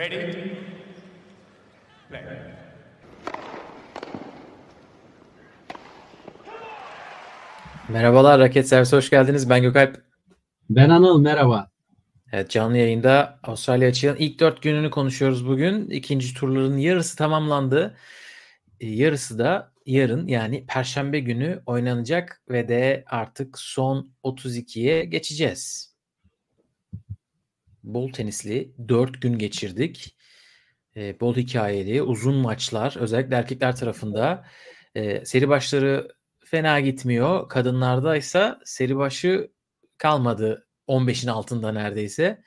Ready? Play. Merhabalar Raket Servisi hoş geldiniz. Ben Gökalp. Ben Anıl merhaba. Evet canlı yayında Avustralya açığın ilk dört gününü konuşuyoruz bugün. İkinci turların yarısı tamamlandı. Ee, Yarısı da yarın yani Perşembe günü oynanacak ve de artık son 32'ye geçeceğiz. Bol tenisli 4 gün geçirdik. Ee, bol hikayeli, uzun maçlar özellikle erkekler tarafında. Ee, seri başları fena gitmiyor. Kadınlarda ise seri başı kalmadı 15'in altında neredeyse.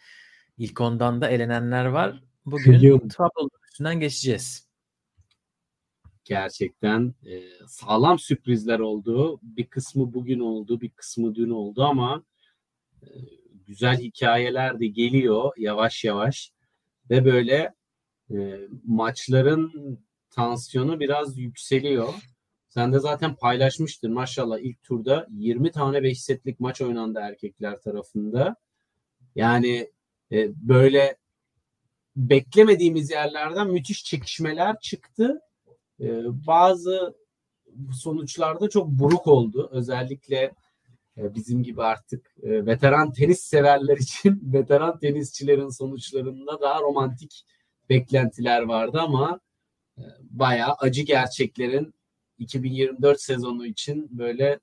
İlk ondan da elenenler var. Bugün tabloların üstünden geçeceğiz. Gerçekten e, sağlam sürprizler oldu. Bir kısmı bugün oldu, bir kısmı dün oldu ama e, güzel hikayeler de geliyor yavaş yavaş ve böyle e, maçların tansiyonu biraz yükseliyor. Sen de zaten paylaşmıştın maşallah ilk turda 20 tane 5 setlik maç oynandı erkekler tarafında. Yani e, böyle beklemediğimiz yerlerden müthiş çekişmeler çıktı. E, bazı sonuçlarda çok buruk oldu. Özellikle bizim gibi artık e, veteran tenis severler için veteran tenisçilerin sonuçlarında daha romantik beklentiler vardı ama e, bayağı acı gerçeklerin 2024 sezonu için böyle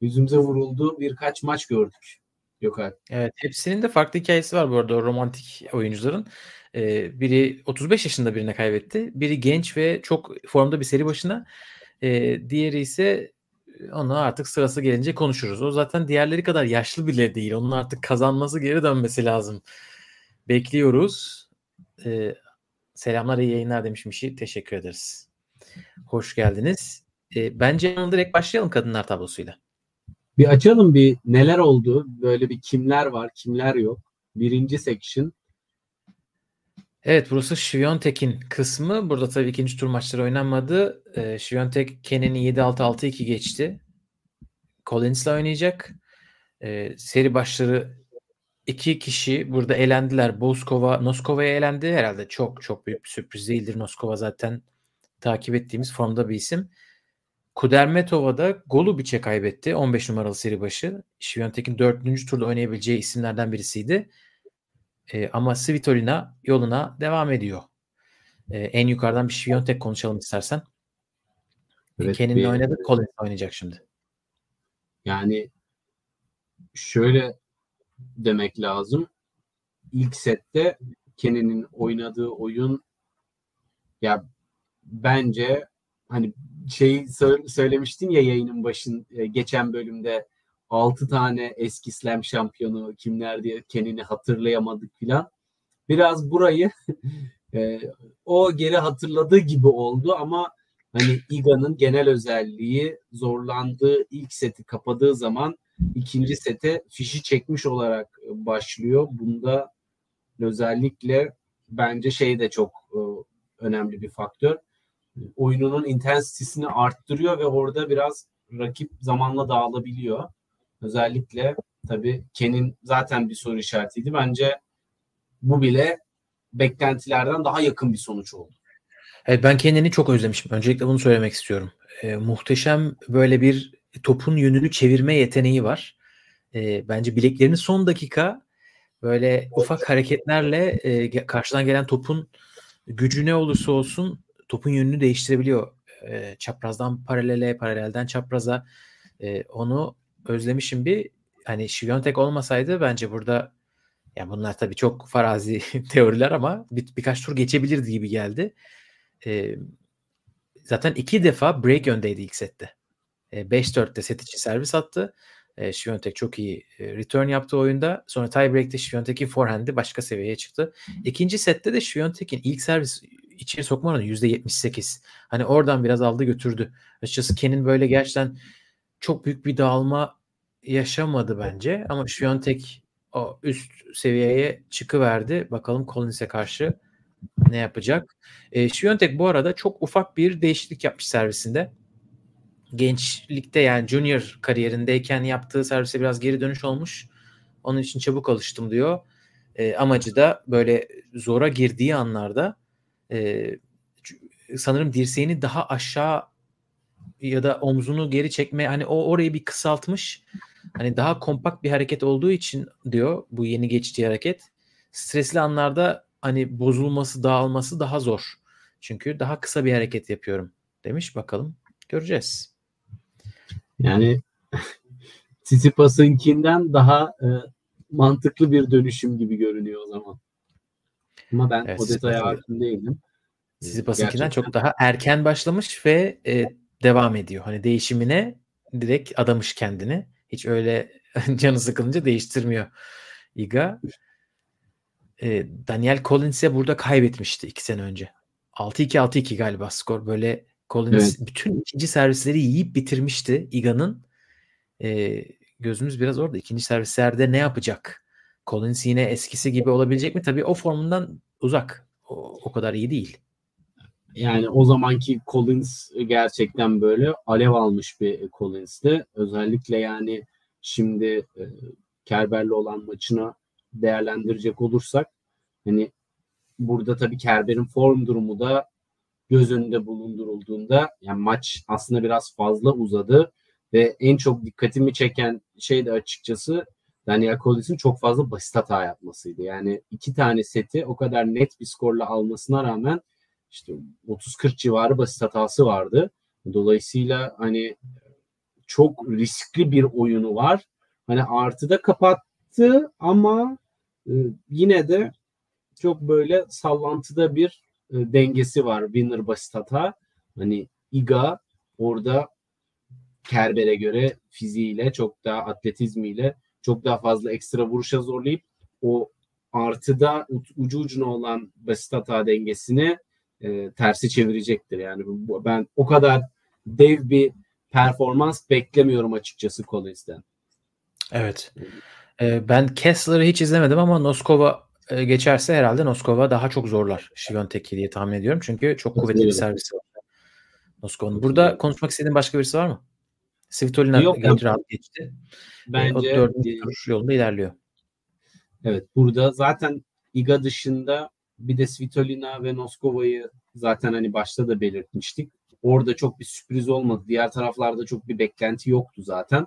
yüzümüze vurulduğu birkaç maç gördük. Yok abi. Evet, hepsinin de farklı hikayesi var bu arada o romantik oyuncuların. Ee, biri 35 yaşında birine kaybetti. Biri genç ve çok formda bir seri başına. Ee, diğeri ise onu artık sırası gelince konuşuruz. O zaten diğerleri kadar yaşlı bile değil. Onun artık kazanması geri dönmesi lazım. Bekliyoruz. Ee, selamlar iyi yayınlar demiş Mişi. Teşekkür ederiz. Hoş geldiniz. Ee, bence direkt başlayalım kadınlar tablosuyla. Bir açalım bir neler oldu. Böyle bir kimler var, kimler yok. Birinci section. Evet burası Şiviyontek'in kısmı. Burada tabii ikinci tur maçları oynanmadı. Ee, Şiviyontek Kenan'i 7-6-6-2 geçti. Collins'la oynayacak. Ee, seri başları iki kişi burada elendiler. Boskova, Noskova'ya elendi. Herhalde çok çok büyük bir sürpriz değildir. Noskova zaten takip ettiğimiz formda bir isim. Kudermetova da Golubic'e kaybetti. 15 numaralı seri başı. Şiviyontek'in 4. turda oynayabileceği isimlerden birisiydi. E, ama Svitolina yoluna devam ediyor. E, en yukarıdan bir Şiviyontek konuşalım istersen. Evet, Kenan'le bir- oynadı. Collins oynayacak şimdi. Yani şöyle demek lazım. İlk sette Kenan'in oynadığı oyun ya bence hani şey sö- söylemiştin ya yayının başın e, geçen bölümde 6 tane eski slam şampiyonu kimler diye Kenan'i hatırlayamadık filan. Biraz burayı e, o geri hatırladığı gibi oldu ama hani Iga'nın genel özelliği zorlandığı ilk seti kapadığı zaman ikinci sete fişi çekmiş olarak başlıyor. Bunda özellikle bence şey de çok e, önemli bir faktör. Oyununun intensitesini arttırıyor ve orada biraz rakip zamanla dağılabiliyor. Özellikle tabii Ken'in zaten bir soru işaretiydi. Bence bu bile beklentilerden daha yakın bir sonuç oldu. Evet, ben Kenan'i çok özlemişim. Öncelikle bunu söylemek istiyorum. E, muhteşem böyle bir topun yönünü çevirme yeteneği var. E, bence bileklerini son dakika böyle ufak hareketlerle e, karşıdan gelen topun gücü ne olursa olsun topun yönünü değiştirebiliyor. E, çaprazdan paralele, paralelden çapraza. E, onu özlemişim bir. Hani Şiviyontek olmasaydı bence burada ya bunlar tabii çok farazi teoriler ama bir, birkaç tur geçebilirdi gibi geldi. E, zaten iki defa break öndeydi ilk sette. E, 5-4'te set için servis attı. E, Şiviyontek çok iyi return yaptı oyunda. Sonra tie break'te Şiviyontek'in forehand'i başka seviyeye çıktı. İkinci sette de Şiviyontek'in ilk servis içeri sokma oranı %78. Hani oradan biraz aldı götürdü. Açıkçası Ken'in böyle gerçekten çok büyük bir dağılma yaşamadı bence. Ama Şiviyontek o üst seviyeye çıkıverdi. Bakalım Collins'e karşı ne yapacak? E, Şiviyontek bu arada çok ufak bir değişiklik yapmış servisinde. Gençlikte yani junior kariyerindeyken yaptığı servise biraz geri dönüş olmuş. Onun için çabuk alıştım diyor. E, amacı da böyle zora girdiği anlarda e, sanırım dirseğini daha aşağı ya da omzunu geri çekme hani o orayı bir kısaltmış. Hani daha kompakt bir hareket olduğu için diyor bu yeni geçtiği hareket. Stresli anlarda hani bozulması, dağılması daha zor. Çünkü daha kısa bir hareket yapıyorum demiş. Bakalım göreceğiz. Yani Tsitsipas'ınkinden daha e, mantıklı bir dönüşüm gibi görünüyor o zaman. Ama ben evet, o detaya hakim değilim. Tsitsipas'ınkinden çok daha erken başlamış ve e, devam ediyor. Hani değişimine direkt adamış kendini. Hiç öyle canı sıkılınca değiştirmiyor Iga. E, Daniel Collins'e burada kaybetmişti iki sene önce. 6-2 6-2 galiba skor. Böyle Collins evet. bütün ikinci servisleri yiyip bitirmişti Iga'nın. E, gözümüz biraz orada. İkinci servislerde ne yapacak? Collins yine eskisi gibi olabilecek mi? Tabii o formundan uzak. O, o kadar iyi değil. Yani o zamanki Collins gerçekten böyle alev almış bir Collins'ti. Özellikle yani şimdi e, Kerber'le olan maçına değerlendirecek olursak hani burada tabii Kerber'in form durumu da göz önünde bulundurulduğunda yani maç aslında biraz fazla uzadı ve en çok dikkatimi çeken şey de açıkçası Daniel Collins'in çok fazla basit hata yapmasıydı. Yani iki tane seti o kadar net bir skorla almasına rağmen işte 30-40 civarı basit hatası vardı. Dolayısıyla hani çok riskli bir oyunu var. Hani artıda kapattı ama e, yine de çok böyle sallantıda bir e, dengesi var. Winner basit hata. Hani Iga orada Kerber'e göre fiziğiyle çok daha atletizmiyle çok daha fazla ekstra vuruşa zorlayıp o artıda ucu ucuna olan basit hata dengesini e, tersi çevirecektir. Yani bu, ben o kadar dev bir performans beklemiyorum açıkçası Collins'ten. Evet. Ee, ben Kessler'ı hiç izlemedim ama Noskova e, geçerse herhalde Noskova daha çok zorlar Şiviyontek'i diye tahmin ediyorum. Çünkü çok kuvvetli bir servisi var. Noskova'nın. Burada konuşmak istediğin başka birisi var mı? Svitolina yok. rahat geçti. Bence e, o dördüncü tur yolunda ilerliyor. Evet burada zaten Iga dışında bir de Svitolina ve Noskova'yı zaten hani başta da belirtmiştik. Orada çok bir sürpriz olmadı. Diğer taraflarda çok bir beklenti yoktu zaten.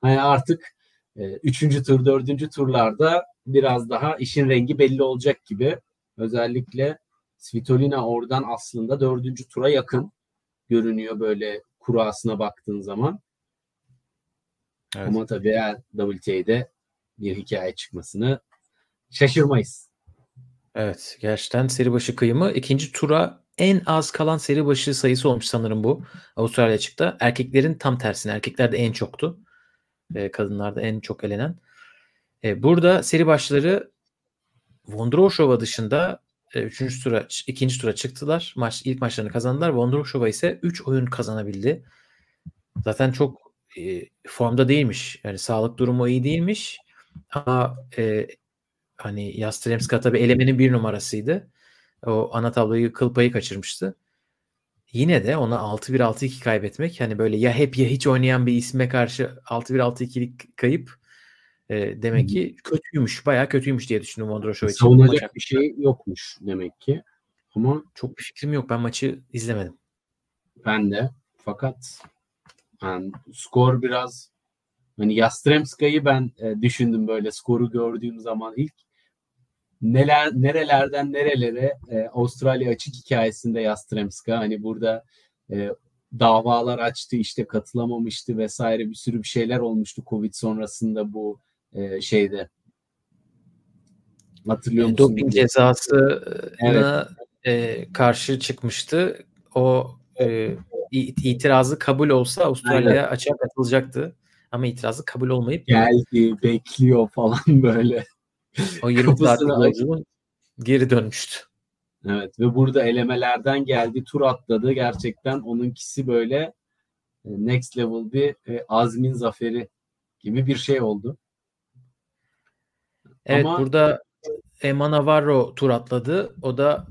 Hani artık e, üçüncü tur, dördüncü turlarda biraz daha işin rengi belli olacak gibi. Özellikle Svitolina oradan aslında dördüncü tura yakın görünüyor böyle kurasına baktığın zaman. Evet. Ama tabii eğer WTA'de bir hikaye çıkmasını şaşırmayız. Evet gerçekten seri başı kıyımı. ikinci tura en az kalan seri başı sayısı olmuş sanırım bu. Avustralya çıktı. Erkeklerin tam tersine. Erkeklerde en çoktu. E, kadınlarda en çok elenen. E, burada seri başları Vondroshova dışında e, üçüncü tura, ikinci tura çıktılar. Maç ilk maçlarını kazandılar. Vondroshova ise 3 oyun kazanabildi. Zaten çok e, formda değilmiş. Yani sağlık durumu iyi değilmiş. Ama e, hani Yastremska tabi elemenin bir numarasıydı. O ana tabloyu kıl payı kaçırmıştı. Yine de ona 6-1 6-2 kaybetmek hani böyle ya hep ya hiç oynayan bir isme karşı 6-1 6-2'lik kayıp e, demek ki kötüymüş. Bayağı kötüymüş diye düşündüm Vondroshov için. Savunacak bir şey yokmuş demek ki. Ama çok bir fikrim yok. Ben maçı izlemedim. Ben de. Fakat yani skor biraz hani Yastremska'yı ben e, düşündüm böyle skoru gördüğüm zaman ilk neler nerelerden nerelere e, Avustralya açık hikayesinde Yastremska hani burada e, davalar açtı işte katılamamıştı vesaire bir sürü bir şeyler olmuştu Covid sonrasında bu e, şeyde hatırlıyor musun? Doping cezası evet. e, karşı çıkmıştı. O e, itirazı kabul olsa Avustralya açığa katılacaktı. Ama itirazı kabul olmayıp geldi, bekliyor falan böyle. O 20 saatlik yolculuğun geri dönmüştü. Evet ve burada elemelerden geldi, tur atladı. Gerçekten onunkisi böyle e, next level bir e, azmin zaferi gibi bir şey oldu. Evet Ama... burada Emma Navarro tur atladı. O da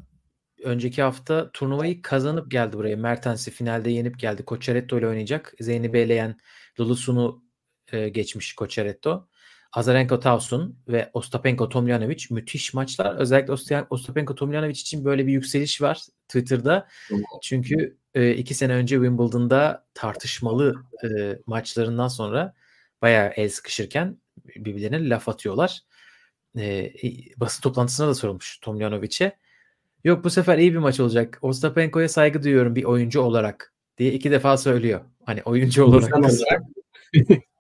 önceki hafta turnuvayı kazanıp geldi buraya. Mertens'i finalde yenip geldi. Cocheretto ile oynayacak. Zeynep'i eleyen Lulusun'u e, geçmiş Cocheretto. Azarenko Tauson ve Ostapenko Tomljanovic müthiş maçlar. Özellikle Ostapenko Tomljanovic için böyle bir yükseliş var Twitter'da. Çünkü e, iki sene önce Wimbledon'da tartışmalı e, maçlarından sonra bayağı el sıkışırken birbirlerine laf atıyorlar. E, basın toplantısına da sorulmuş Tomljanovic'e. Yok bu sefer iyi bir maç olacak. Ostapenko'ya saygı duyuyorum bir oyuncu olarak diye iki defa söylüyor. Hani oyuncu olarak. olarak.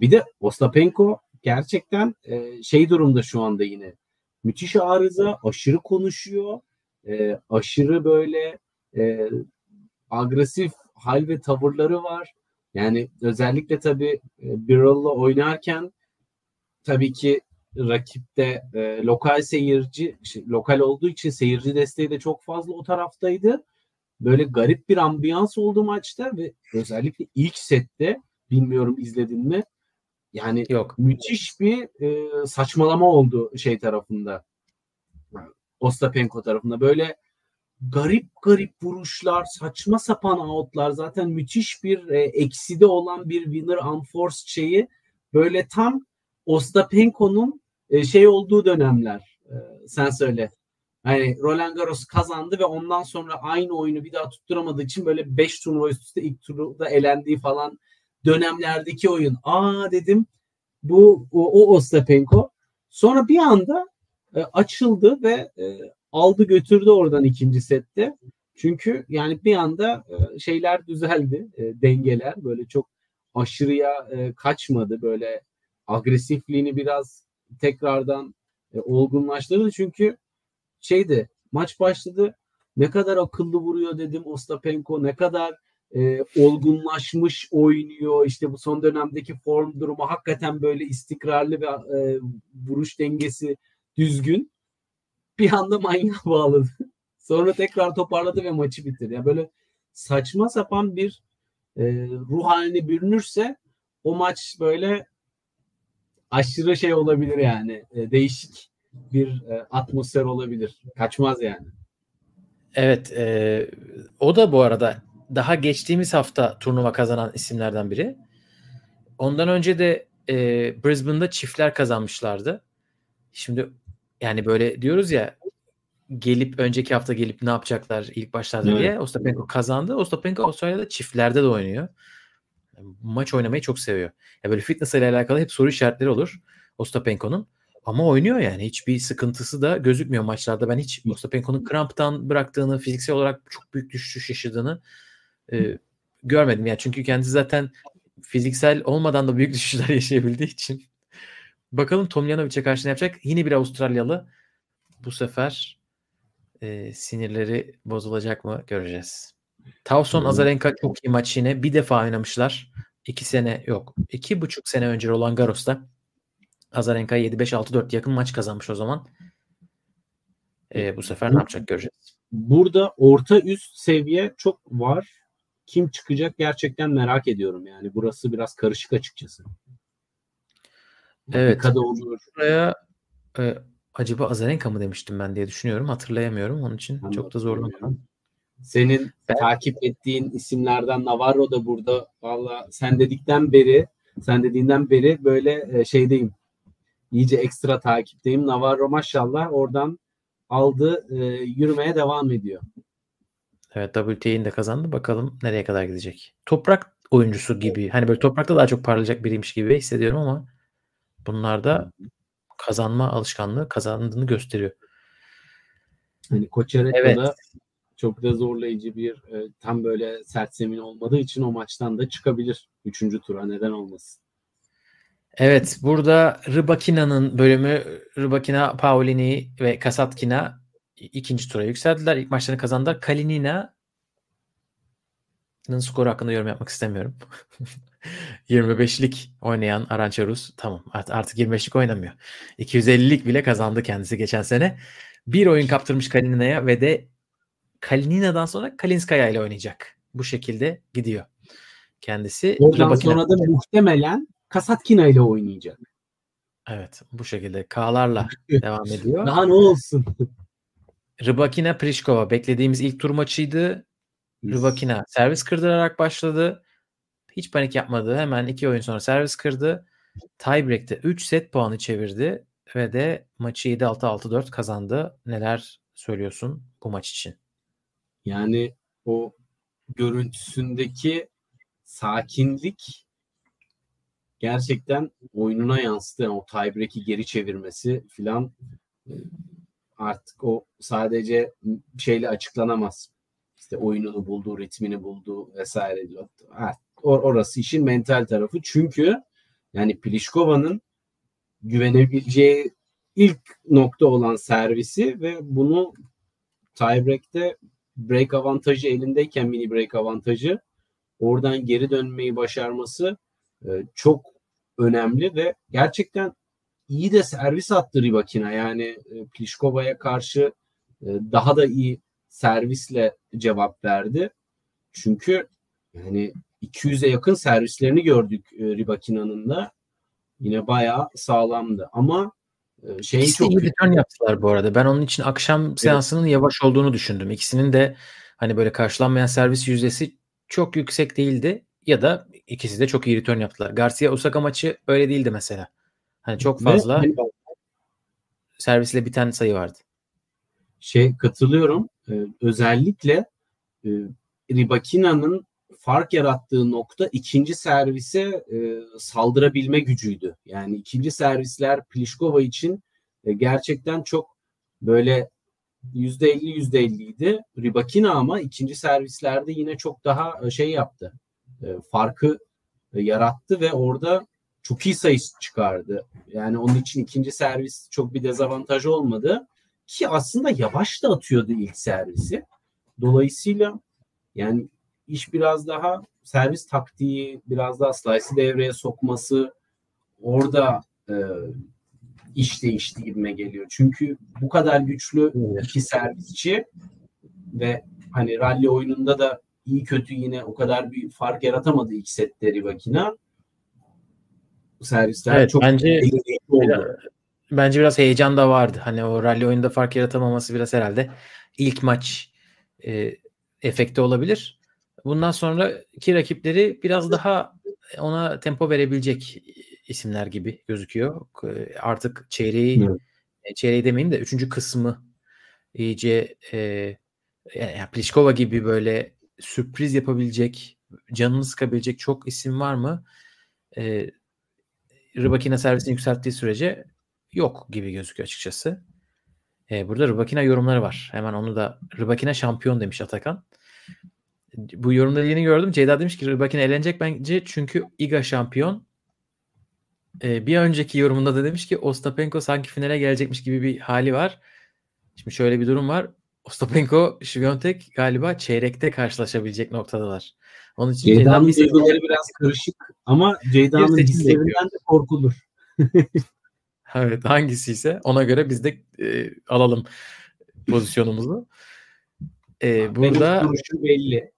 bir de Ostapenko gerçekten e, şey durumda şu anda yine. Müthiş arıza, aşırı konuşuyor. E, aşırı böyle e, agresif hal ve tavırları var. Yani özellikle tabii e, Birrell'la oynarken tabii ki rakipte e, lokal seyirci şey, lokal olduğu için seyirci desteği de çok fazla o taraftaydı. Böyle garip bir ambiyans oldu maçta ve özellikle ilk sette bilmiyorum izledin mi? Yani Yok. müthiş bir e, saçmalama oldu şey tarafında. Ostapenko tarafında böyle garip garip vuruşlar, saçma sapan outlar zaten müthiş bir e, ekside olan bir winner unforced şeyi böyle tam Ostapenko'nun e, şey olduğu dönemler. E, sen söyle. Hani Roland Garros kazandı ve ondan sonra aynı oyunu bir daha tutturamadığı için böyle 5 turnuva üst üste ilk turda elendiği falan dönemlerdeki oyun. Aa dedim bu o, o Ostapenko. Sonra bir anda e, açıldı ve e, aldı götürdü oradan ikinci sette. Çünkü yani bir anda e, şeyler düzeldi. E, dengeler böyle çok aşırıya e, kaçmadı. Böyle agresifliğini biraz tekrardan olgunlaştırdı. Çünkü şeydi maç başladı. Ne kadar akıllı vuruyor dedim Ostapenko. Ne kadar e, olgunlaşmış oynuyor. İşte bu son dönemdeki form durumu hakikaten böyle istikrarlı ve e, vuruş dengesi düzgün bir anda manyağa bağladı. Sonra tekrar toparladı ve maçı bitirdi. Yani böyle saçma sapan bir e, ruh haline bürünürse o maç böyle aşırı şey olabilir yani. E, değişik bir e, atmosfer olabilir. Kaçmaz yani. Evet. E, o da bu arada daha geçtiğimiz hafta turnuva kazanan isimlerden biri. Ondan önce de e, Brisbane'da çiftler kazanmışlardı. Şimdi yani böyle diyoruz ya gelip önceki hafta gelip ne yapacaklar ilk başlarda evet. diye. Ostapenko kazandı. Ostapenko Avustralya'da çiftlerde de oynuyor. Maç oynamayı çok seviyor. Ya böyle fitness ile alakalı hep soru işaretleri olur Ostapenko'nun. Ama oynuyor yani. Hiçbir sıkıntısı da gözükmüyor maçlarda. Ben hiç Ostapenko'nun kramptan bıraktığını, fiziksel olarak çok büyük düşüş yaşadığını e, görmedim. Yani çünkü kendisi zaten fiziksel olmadan da büyük düşüşler yaşayabildiği için Bakalım Tomjanovic'e karşı ne yapacak? Yine bir Avustralyalı. Bu sefer e, sinirleri bozulacak mı göreceğiz. Tavson. Azarenka çok iyi maç yine. Bir defa oynamışlar. İki sene yok. iki buçuk sene önce Roland Garros'ta Azarenka 7-5-6-4 yakın maç kazanmış o zaman. E, bu sefer ne yapacak göreceğiz. Burada orta üst seviye çok var. Kim çıkacak gerçekten merak ediyorum yani. Burası biraz karışık açıkçası. Evet. Kada olur. Buraya e, acaba Azarenka mı demiştim ben diye düşünüyorum. Hatırlayamıyorum. Onun için ben çok da zorlamadım. Senin ben... takip ettiğin isimlerden Navarro da burada. Valla sen dedikten beri sen dediğinden beri böyle e, şeydeyim. İyice ekstra takipteyim. Navarro maşallah oradan aldı e, yürümeye devam ediyor. Evet WTA'nin de kazandı. Bakalım nereye kadar gidecek. Toprak oyuncusu gibi. Hani böyle toprakta daha çok parlayacak biriymiş gibi hissediyorum ama Bunlar da kazanma alışkanlığı kazandığını gösteriyor. Hani Koçeretto'da evet. çok da zorlayıcı bir e, tam böyle sert zemin olmadığı için o maçtan da çıkabilir. Üçüncü tura neden olmasın. Evet burada Rybakina'nın bölümü Rybakina, Paulini ve Kasatkina ikinci tura yükseldiler. İlk maçlarını kazandılar. Kalinina skoru hakkında yorum yapmak istemiyorum. 25'lik oynayan Arançarus tamam artık 25'lik oynamıyor. 250'lik bile kazandı kendisi geçen sene. Bir oyun kaptırmış Kalinina'ya ve de Kalinina'dan sonra Kalinskaya ile oynayacak. Bu şekilde gidiyor. Kendisi Oradan sonra da muhtemelen Kasatkina ile oynayacak. Evet bu şekilde K'larla devam ediyor. Daha ne olsun? Rybakina Prishkova beklediğimiz ilk tur maçıydı. Rybakina servis kırdırarak başladı. Hiç panik yapmadı. Hemen iki oyun sonra servis kırdı. tiebreak'te 3 set puanı çevirdi ve de maçı 7-6-6-4 kazandı. Neler söylüyorsun bu maç için? Yani o görüntüsündeki sakinlik gerçekten oyununa yansıdı. Yani o tiebreak'i geri çevirmesi filan e, artık o sadece şeyle açıklanamaz. İşte oyununu buldu, ritmini buldu vesaire. Orası işin mental tarafı. Çünkü yani Pliškova'nın güvenebileceği ilk nokta olan servisi ve bunu tiebreak'te break avantajı elindeyken mini break avantajı oradan geri dönmeyi başarması e, çok önemli ve gerçekten iyi de servis attı Ribakina. Yani e, Pliškova'ya karşı e, daha da iyi servisle cevap verdi. Çünkü yani 200'e yakın servislerini gördük e, Ribakina'nın da. Yine bayağı sağlamdı. Ama şey İkisi çok iyi return yaptılar bu arada. Ben onun için akşam evet. seansının yavaş olduğunu düşündüm. İkisinin de hani böyle karşılanmayan servis yüzdesi çok yüksek değildi ya da ikisi de çok iyi return yaptılar. Garcia Osaka maçı öyle değildi mesela. Hani çok fazla Ve, servisle biten sayı vardı. Şey katılıyorum. Ee, özellikle e, Ribakina'nın fark yarattığı nokta ikinci servise e, saldırabilme gücüydü. Yani ikinci servisler Pliskova için e, gerçekten çok böyle yüzde elli yüzde elliydi. Ribakina ama ikinci servislerde yine çok daha e, şey yaptı. E, farkı e, yarattı ve orada çok iyi sayı çıkardı. Yani onun için ikinci servis çok bir dezavantaj olmadı. Ki aslında yavaş da atıyordu ilk servisi. Dolayısıyla yani iş biraz daha servis taktiği, biraz daha slice'ı devreye sokması orada e, iş değişti gibime geliyor. Çünkü bu kadar güçlü iki servisçi ve hani rally oyununda da iyi kötü yine o kadar bir fark yaratamadı ilk setleri Vakina. Servisler evet, çok bence oldu. Bence biraz heyecan da vardı. Hani o rally oyunda fark yaratamaması biraz herhalde ilk maç e, efekti olabilir. Bundan sonraki rakipleri biraz daha ona tempo verebilecek isimler gibi gözüküyor. Artık çeyreği evet. çeyreği demeyeyim de üçüncü kısmı iyice e, yani Pliskova gibi böyle sürpriz yapabilecek, canını sıkabilecek çok isim var mı? E, Rybakina servisini yükselttiği sürece yok gibi gözüküyor açıkçası. E, burada Rybakina yorumları var. Hemen onu da Rybakina şampiyon demiş Atakan. Bu yorumları yeni gördüm. Ceyda demiş ki Rybakina elenecek bence çünkü Iga şampiyon. E, bir önceki yorumunda da demiş ki Ostapenko sanki finale gelecekmiş gibi bir hali var. Şimdi şöyle bir durum var. Ostapenko, Şiviyontek galiba çeyrekte karşılaşabilecek noktadalar. Onun için Ceyda'nın duyguları biraz karışık ama Ceyda'nın hislerinden de korkulur. evet hangisi ise ona göre biz de e, alalım pozisyonumuzu. E, burada Benim belli.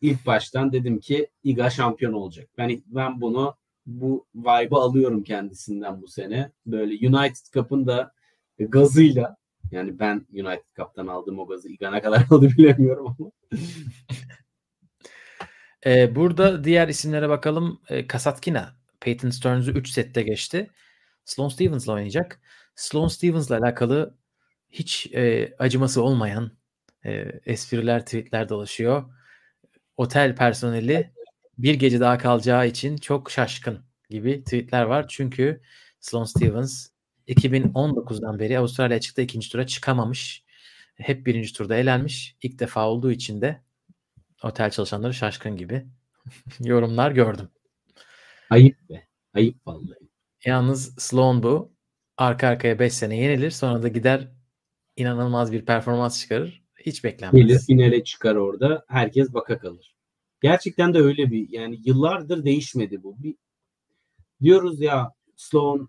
İlk baştan dedim ki Iga şampiyon olacak. Ben ben bunu bu vibe'ı alıyorum kendisinden bu sene. Böyle United Cup'ın da gazıyla yani ben United Cup'tan aldığım o gazı Igana kadar aldı bilemiyorum ama. ee, burada diğer isimlere bakalım. Ee, Kasatkina Peyton Stearns'ı 3 sette geçti. Sloane Stevens'la oynayacak. Sloane Stevens'la alakalı hiç e, acıması olmayan e, espriler, tweetler dolaşıyor. Otel personeli bir gece daha kalacağı için çok şaşkın gibi tweetler var. Çünkü Sloane Stevens 2019'dan beri Avustralya açıkta ikinci tura çıkamamış. Hep birinci turda elenmiş. İlk defa olduğu için de otel çalışanları şaşkın gibi yorumlar gördüm. Ayıp be. Ayıp vallahi. Yalnız Sloan bu. Arka arkaya 5 sene yenilir. Sonra da gider inanılmaz bir performans çıkarır. Hiç beklenmez. Gelir finale çıkar orada. Herkes baka kalır. Gerçekten de öyle bir yani yıllardır değişmedi bu. Bir, diyoruz ya Sloan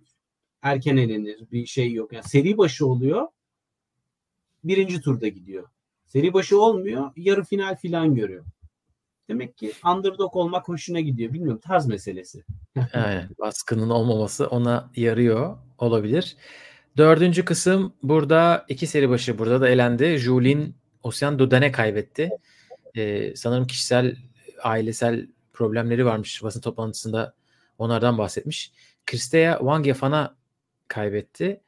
erken elenir. Bir şey yok. Yani seri başı oluyor. Birinci turda gidiyor. Seri başı olmuyor. Yarı final filan görüyor. Demek ki underdog olmak hoşuna gidiyor. Bilmiyorum tarz meselesi. Aynen. Baskının olmaması ona yarıyor olabilir. Dördüncü kısım burada iki seri başı burada da elendi. Julin Ocean Dodane kaybetti. Ee, sanırım kişisel ailesel problemleri varmış basın toplantısında onlardan bahsetmiş. Kristea Wang Yafan'a kaybetti.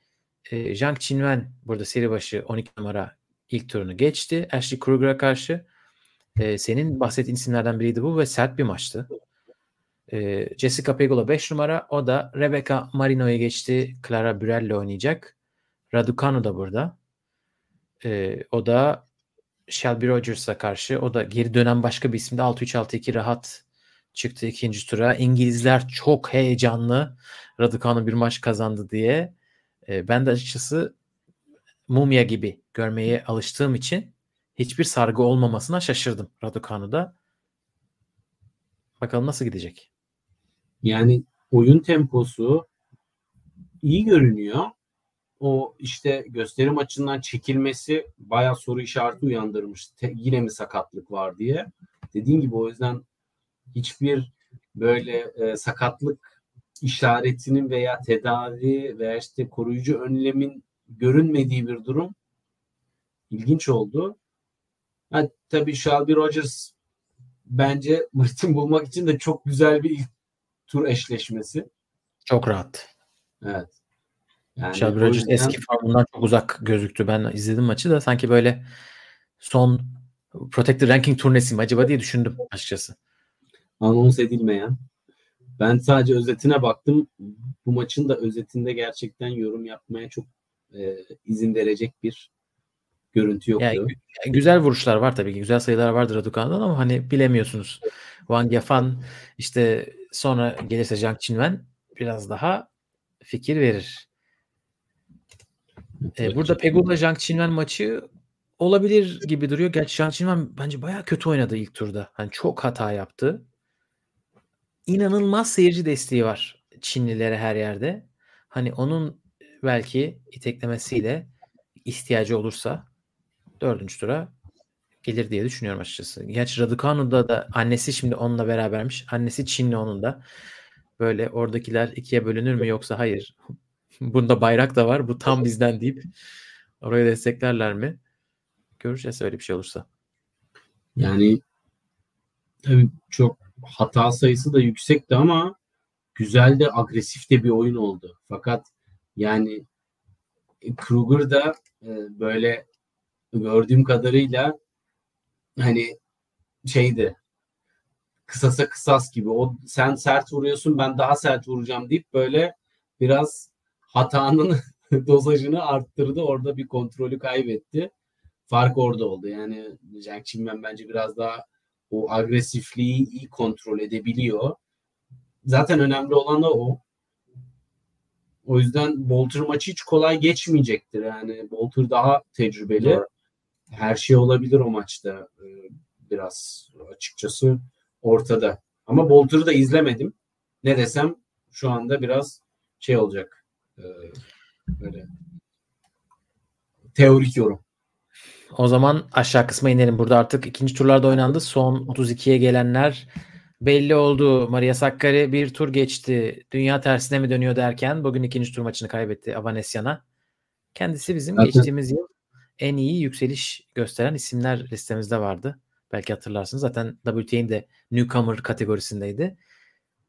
E, Zhang Qinwen burada seri başı 12 numara ilk turunu geçti. Ashley Kruger'a karşı. E, senin bahsettiğin isimlerden biriydi bu ve sert bir maçtı. E, Jessica Pegula 5 numara. O da Rebecca Marino'ya geçti. Clara Burel'le oynayacak. Raducanu da burada. E, o da Shelby Rogers'a karşı. O da geri dönen başka bir isimde 6-3-6-2 rahat çıktı ikinci tura. İngilizler çok heyecanlı. Raducanu bir maç kazandı diye. E, ben de açıkçası mumya gibi görmeye alıştığım için hiçbir sargı olmamasına şaşırdım Raducanu'da. Bakalım nasıl gidecek. Yani oyun temposu iyi görünüyor. O işte gösterim açısından çekilmesi bayağı soru işareti uyandırmış. Te, yine mi sakatlık var diye. Dediğim gibi o yüzden hiçbir böyle e, sakatlık işaretinin veya tedavi veya işte koruyucu önlemin görünmediği bir durum ilginç oldu. Ha, tabii Shelby Rogers bence Martin bulmak için de çok güzel bir ilk tur eşleşmesi. Çok rahat. Evet. Yani Shelby Rogers yüzden... eski formundan çok uzak gözüktü. Ben izledim maçı da sanki böyle son Protected Ranking turnesi mi acaba diye düşündüm açıkçası. Anons edilmeyen. Ben sadece özetine baktım. Bu maçın da özetinde gerçekten yorum yapmaya çok e, izin verecek bir görüntü yoktu. Yani, güzel vuruşlar var tabii ki. Güzel sayılar vardır Raducan'dan ama hani bilemiyorsunuz. Wang Yafan işte sonra gelirse Zhang Qinwen biraz daha fikir verir. Ee, burada Pegula Zhang Qinwen maçı olabilir gibi duruyor. Gerçi Zhang Qinwen bence bayağı kötü oynadı ilk turda. Hani çok hata yaptı. İnanılmaz seyirci desteği var Çinlilere her yerde. Hani onun belki iteklemesiyle ihtiyacı olursa dördüncü tura gelir diye düşünüyorum açıkçası. Gerçi Raducanu'da da annesi şimdi onunla berabermiş. Annesi Çinli onun da. Böyle oradakiler ikiye bölünür mü yoksa hayır. Bunda bayrak da var. Bu tam bizden deyip oraya desteklerler mi? Göreceğiz öyle bir şey olursa. Yani tabii çok hata sayısı da yüksekti ama güzel de agresif de bir oyun oldu. Fakat yani Kruger da e, böyle gördüğüm kadarıyla hani şeydi kısasa kısas gibi o sen sert vuruyorsun ben daha sert vuracağım deyip böyle biraz hatanın dozajını arttırdı. Orada bir kontrolü kaybetti. Fark orada oldu. Yani Jack Chimmen bence biraz daha o agresifliği iyi kontrol edebiliyor. Zaten önemli olan da o. O yüzden Bolter maçı hiç kolay geçmeyecektir. Yani Bolter daha tecrübeli. Doğru. Her şey olabilir o maçta. Ee, biraz açıkçası ortada. Ama Bolter'ı da izlemedim. Ne desem şu anda biraz şey olacak. Ee, böyle teorik yorum. O zaman aşağı kısma inelim. Burada artık ikinci turlarda oynandı. Son 32'ye gelenler belli oldu. Maria Sakkari bir tur geçti. Dünya tersine mi dönüyor derken bugün ikinci tur maçını kaybetti Avanesyan'a. Kendisi bizim Zaten... geçtiğimiz yıl en iyi yükseliş gösteren isimler listemizde vardı. Belki hatırlarsınız. Zaten WTA'nin de newcomer kategorisindeydi.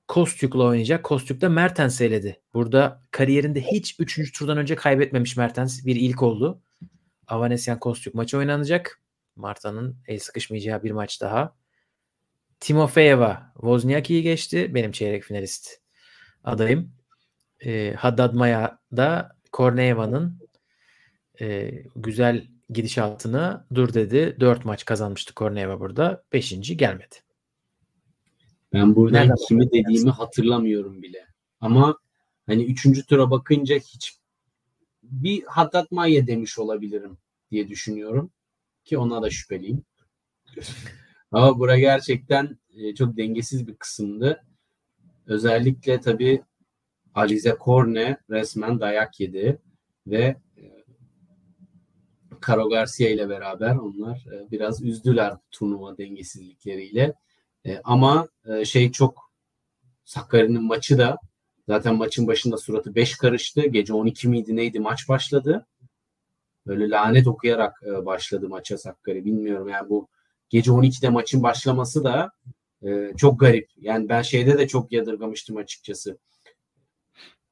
Kostük'le oynayacak. Kostük de Mertens eledi. Burada kariyerinde hiç 3. turdan önce kaybetmemiş Mertens. Bir ilk oldu. Avanesyan Kostük maçı oynanacak. Marta'nın el sıkışmayacağı bir maç daha. Timofeyeva Wozniacki'yi geçti. Benim çeyrek finalist adayım. E, Haddad Maya da Korneeva'nın e, güzel gidişatını dur dedi. Dört maç kazanmıştı Korneeva burada. Beşinci gelmedi. Ben burada Nereden kimi dediğimi hatırlamıyorum bile. Ama hani üçüncü tura bakınca hiç bir Haddad Maya demiş olabilirim diye düşünüyorum. Ki ona da şüpheliyim. Ama bura gerçekten e, çok dengesiz bir kısımdı. Özellikle tabii Alize Korne resmen dayak yedi ve e, Caro Garcia ile beraber onlar e, biraz üzdüler turnuva dengesizlikleriyle. Ama şey çok Sakkari'nin maçı da zaten maçın başında suratı 5 karıştı. Gece 12 miydi neydi maç başladı. Böyle lanet okuyarak başladı maça Sakkari. Bilmiyorum yani bu gece 12'de maçın başlaması da e, çok garip. Yani ben şeyde de çok yadırgamıştım açıkçası.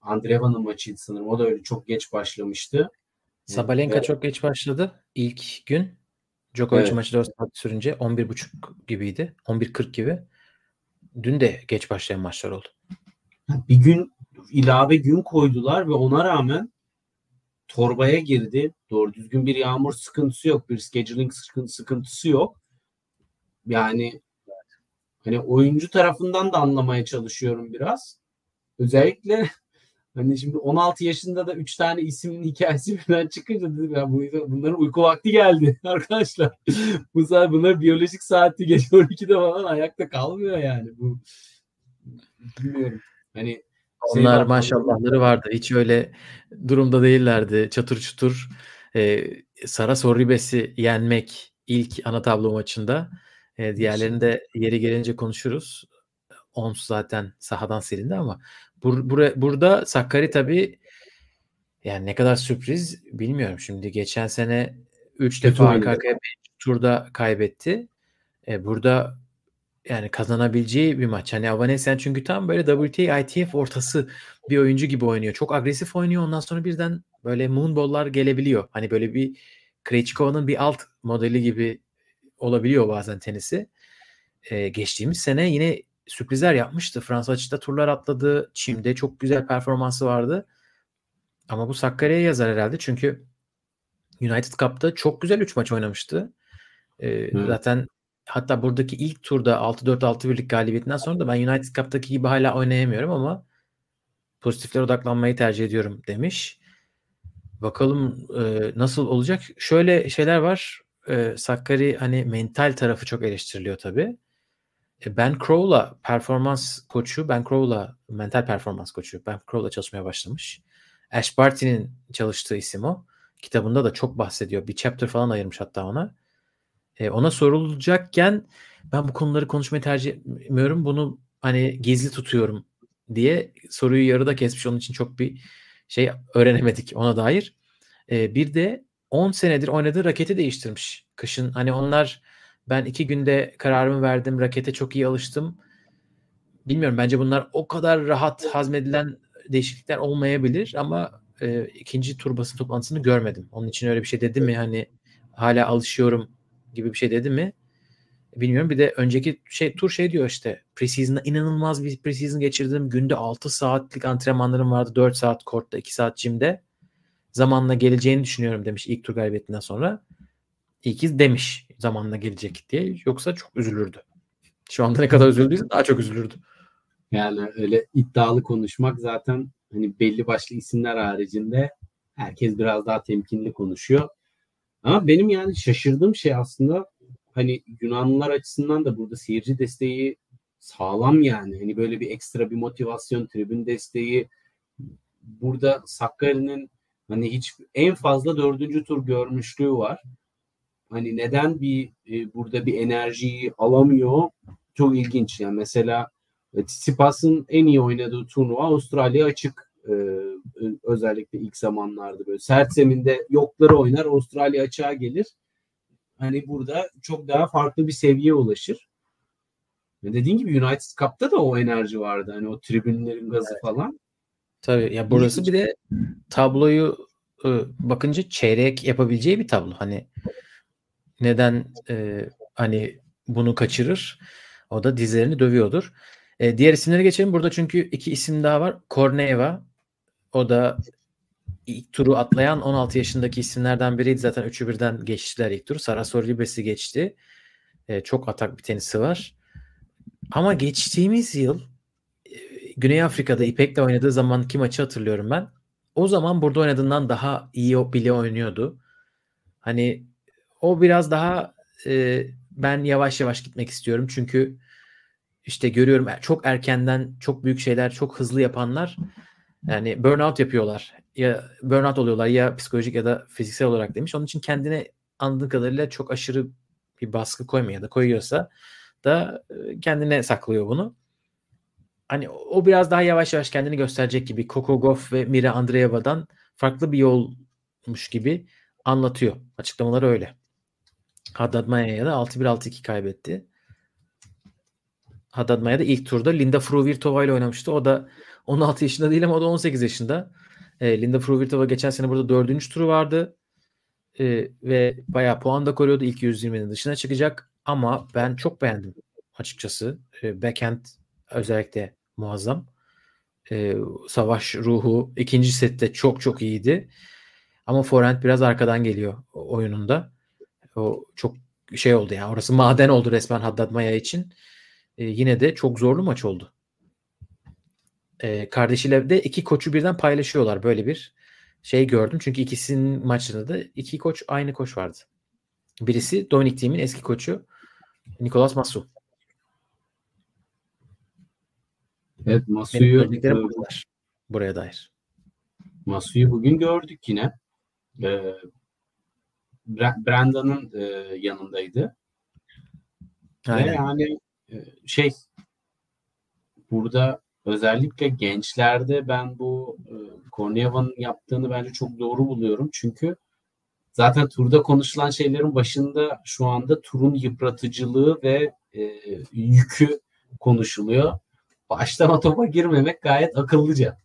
Andreeva'nın maçıydı sanırım. O da öyle çok geç başlamıştı. Sabalenka Evet. çok geç başladı ilk gün. Djokovic Evet. maçı 4 saat sürünce 11.30 gibiydi. 11.40 gibi. Dün de geç başlayan maçlar oldu. Bir gün ilave gün koydular ve ona rağmen torbaya girdi. Doğru düzgün bir yağmur sıkıntısı yok. Bir scheduling sıkın- sıkıntısı yok. Yani hani oyuncu tarafından da anlamaya çalışıyorum biraz. Özellikle hani şimdi 16 yaşında da 3 tane ismin hikayesi birden çıkınca dedim ya bu, bunların uyku vakti geldi arkadaşlar. bu saat bunlar biyolojik saati gece 12'de falan ayakta kalmıyor yani. Bu bilmiyorum. Hani Onlar var, maşallahları vardı. Hiç öyle durumda değillerdi. Çatır çutur. Ee, Sara Sorribes'i yenmek ilk ana tablo maçında. Ee, diğerlerini de yeri gelince konuşuruz. Ons zaten sahadan silindi ama bur, bura- burada Sakkari tabii yani ne kadar sürpriz bilmiyorum. Şimdi geçen sene 3 Kötü defa arka oynadı. arkaya bir turda kaybetti. Ee, burada yani kazanabileceği bir maç. Hani Avanesyan çünkü tam böyle WTA ITF ortası bir oyuncu gibi oynuyor. Çok agresif oynuyor. Ondan sonra birden böyle moonball'lar gelebiliyor. Hani böyle bir Krejcikova'nın bir alt modeli gibi olabiliyor bazen tenisi. Ee, geçtiğimiz sene yine sürprizler yapmıştı. Fransa açıkta turlar atladı. Çim'de çok güzel performansı vardı. Ama bu Sakarya'ya yazar herhalde. Çünkü United Cup'ta çok güzel 3 maç oynamıştı. Ee, Zaten hatta buradaki ilk turda 6-4 6-1'lik galibiyetinden sonra da ben United Cup'taki gibi hala oynayamıyorum ama pozitiflere odaklanmayı tercih ediyorum demiş. Bakalım e, nasıl olacak? Şöyle şeyler var. E, Sakkari hani mental tarafı çok eleştiriliyor tabii. E, Ben Crow'la performans koçu, Ben Crow'la mental performans koçu, Ben Crow'la çalışmaya başlamış. Ash Barty'nin çalıştığı isim o. Kitabında da çok bahsediyor. Bir chapter falan ayırmış hatta ona. E, ona sorulacakken ben bu konuları konuşmayı tercih etmiyorum. Bunu hani gizli tutuyorum diye soruyu yarıda kesmiş. Onun için çok bir şey öğrenemedik ona dair. E, bir de 10 senedir oynadığı raketi değiştirmiş. Kışın hani onlar ben iki günde kararımı verdim. Rakete çok iyi alıştım. Bilmiyorum bence bunlar o kadar rahat hazmedilen değişiklikler olmayabilir ama e, ikinci tur basın toplantısını görmedim. Onun için öyle bir şey dedi mi hani hala alışıyorum gibi bir şey dedi mi? Bilmiyorum. Bir de önceki şey tur şey diyor işte preseason'da inanılmaz bir preseason geçirdim. Günde 6 saatlik antrenmanlarım vardı. 4 saat kortta, 2 saat jimde. Zamanla geleceğini düşünüyorum demiş ilk tur galibiyetinden sonra. Ki demiş zamanla gelecek diye. Yoksa çok üzülürdü. Şu anda ne kadar üzüldüyse daha çok üzülürdü. Yani öyle iddialı konuşmak zaten hani belli başlı isimler haricinde herkes biraz daha temkinli konuşuyor. Ama benim yani şaşırdığım şey aslında hani Yunanlılar açısından da burada seyirci desteği sağlam yani. Hani böyle bir ekstra bir motivasyon, tribün desteği. Burada Sakarya'nın hani hiç en fazla dördüncü tur görmüşlüğü var. Hani neden bir e, burada bir enerjiyi alamıyor? Çok ilginç. Yani mesela Tsitsipas'ın en iyi oynadığı turnuva Avustralya açık e, özellikle ilk zamanlarda böyle sert zeminde yokları oynar Avustralya açığa gelir. Hani burada çok daha farklı bir seviyeye ulaşır. Ve dediğin gibi United Cup'ta da o enerji vardı. Hani o tribünlerin gazı Evet. falan. Tabii ya burası bir de tabloyu e, bakınca çeyrek yapabileceği bir tablo. Hani neden e, hani bunu kaçırır? O da dizlerini dövüyordur. E, diğer isimlere geçelim. Burada çünkü iki isim daha var. Korneva o da ilk turu atlayan 16 yaşındaki isimlerden biriydi. Zaten üçü birden geçtiler ilk turu. Sarasor Ribes'i geçti. E, çok atak bir tenisi var. Ama geçtiğimiz yıl e, Güney Afrika'da İpek'le oynadığı zamanki maçı hatırlıyorum ben. O zaman burada oynadığından daha iyi bile oynuyordu. Hani o biraz daha e, ben yavaş yavaş gitmek istiyorum. Çünkü işte görüyorum er- çok erkenden çok büyük şeyler çok hızlı yapanlar yani burnout yapıyorlar. Ya burnout oluyorlar ya psikolojik ya da fiziksel olarak demiş. Onun için kendine anladığım kadarıyla çok aşırı bir baskı koymuyor ya da koyuyorsa da e, kendine saklıyor bunu. Hani o biraz daha yavaş yavaş kendini gösterecek gibi Coco Gauff ve Mira Andreeva'dan farklı bir yolmuş gibi anlatıyor. Açıklamaları öyle. Haddad Maya'ya da 6-1 6-2 kaybetti. Haddad Maya da ilk turda Linda Fruvirtova ile oynamıştı. O da 16 yaşında değil ama o da 18 yaşında. E, Linda Fruvirtova geçen sene burada dördüncü turu vardı. E, ve bayağı puan da koruyordu. İlk 120'nin dışına çıkacak. Ama ben çok beğendim açıkçası. E, backhand özellikle muazzam. E, savaş ruhu ikinci sette çok çok iyiydi. Ama forehand biraz arkadan geliyor oyununda. O çok şey oldu ya. Orası maden oldu resmen Haddad Maya için. E, yine de çok zorlu maç oldu. E, kardeşiyle de iki koçu birden paylaşıyorlar. Böyle bir şey gördüm. Çünkü ikisinin maçında da iki koç aynı koç vardı. Birisi Dominic Thiem'in eski koçu Nicolas Masu. Evet Masu'yu buraya dair. Masu'yu bugün gördük yine. Ee, Brandon'ın e, yanındaydı. Aynen. Ve yani şey burada özellikle gençlerde ben bu e, Korniyeva'nın yaptığını bence çok doğru buluyorum. Çünkü zaten turda konuşulan şeylerin başında şu anda turun yıpratıcılığı ve e, yükü konuşuluyor. Baştan topa girmemek gayet akıllıca.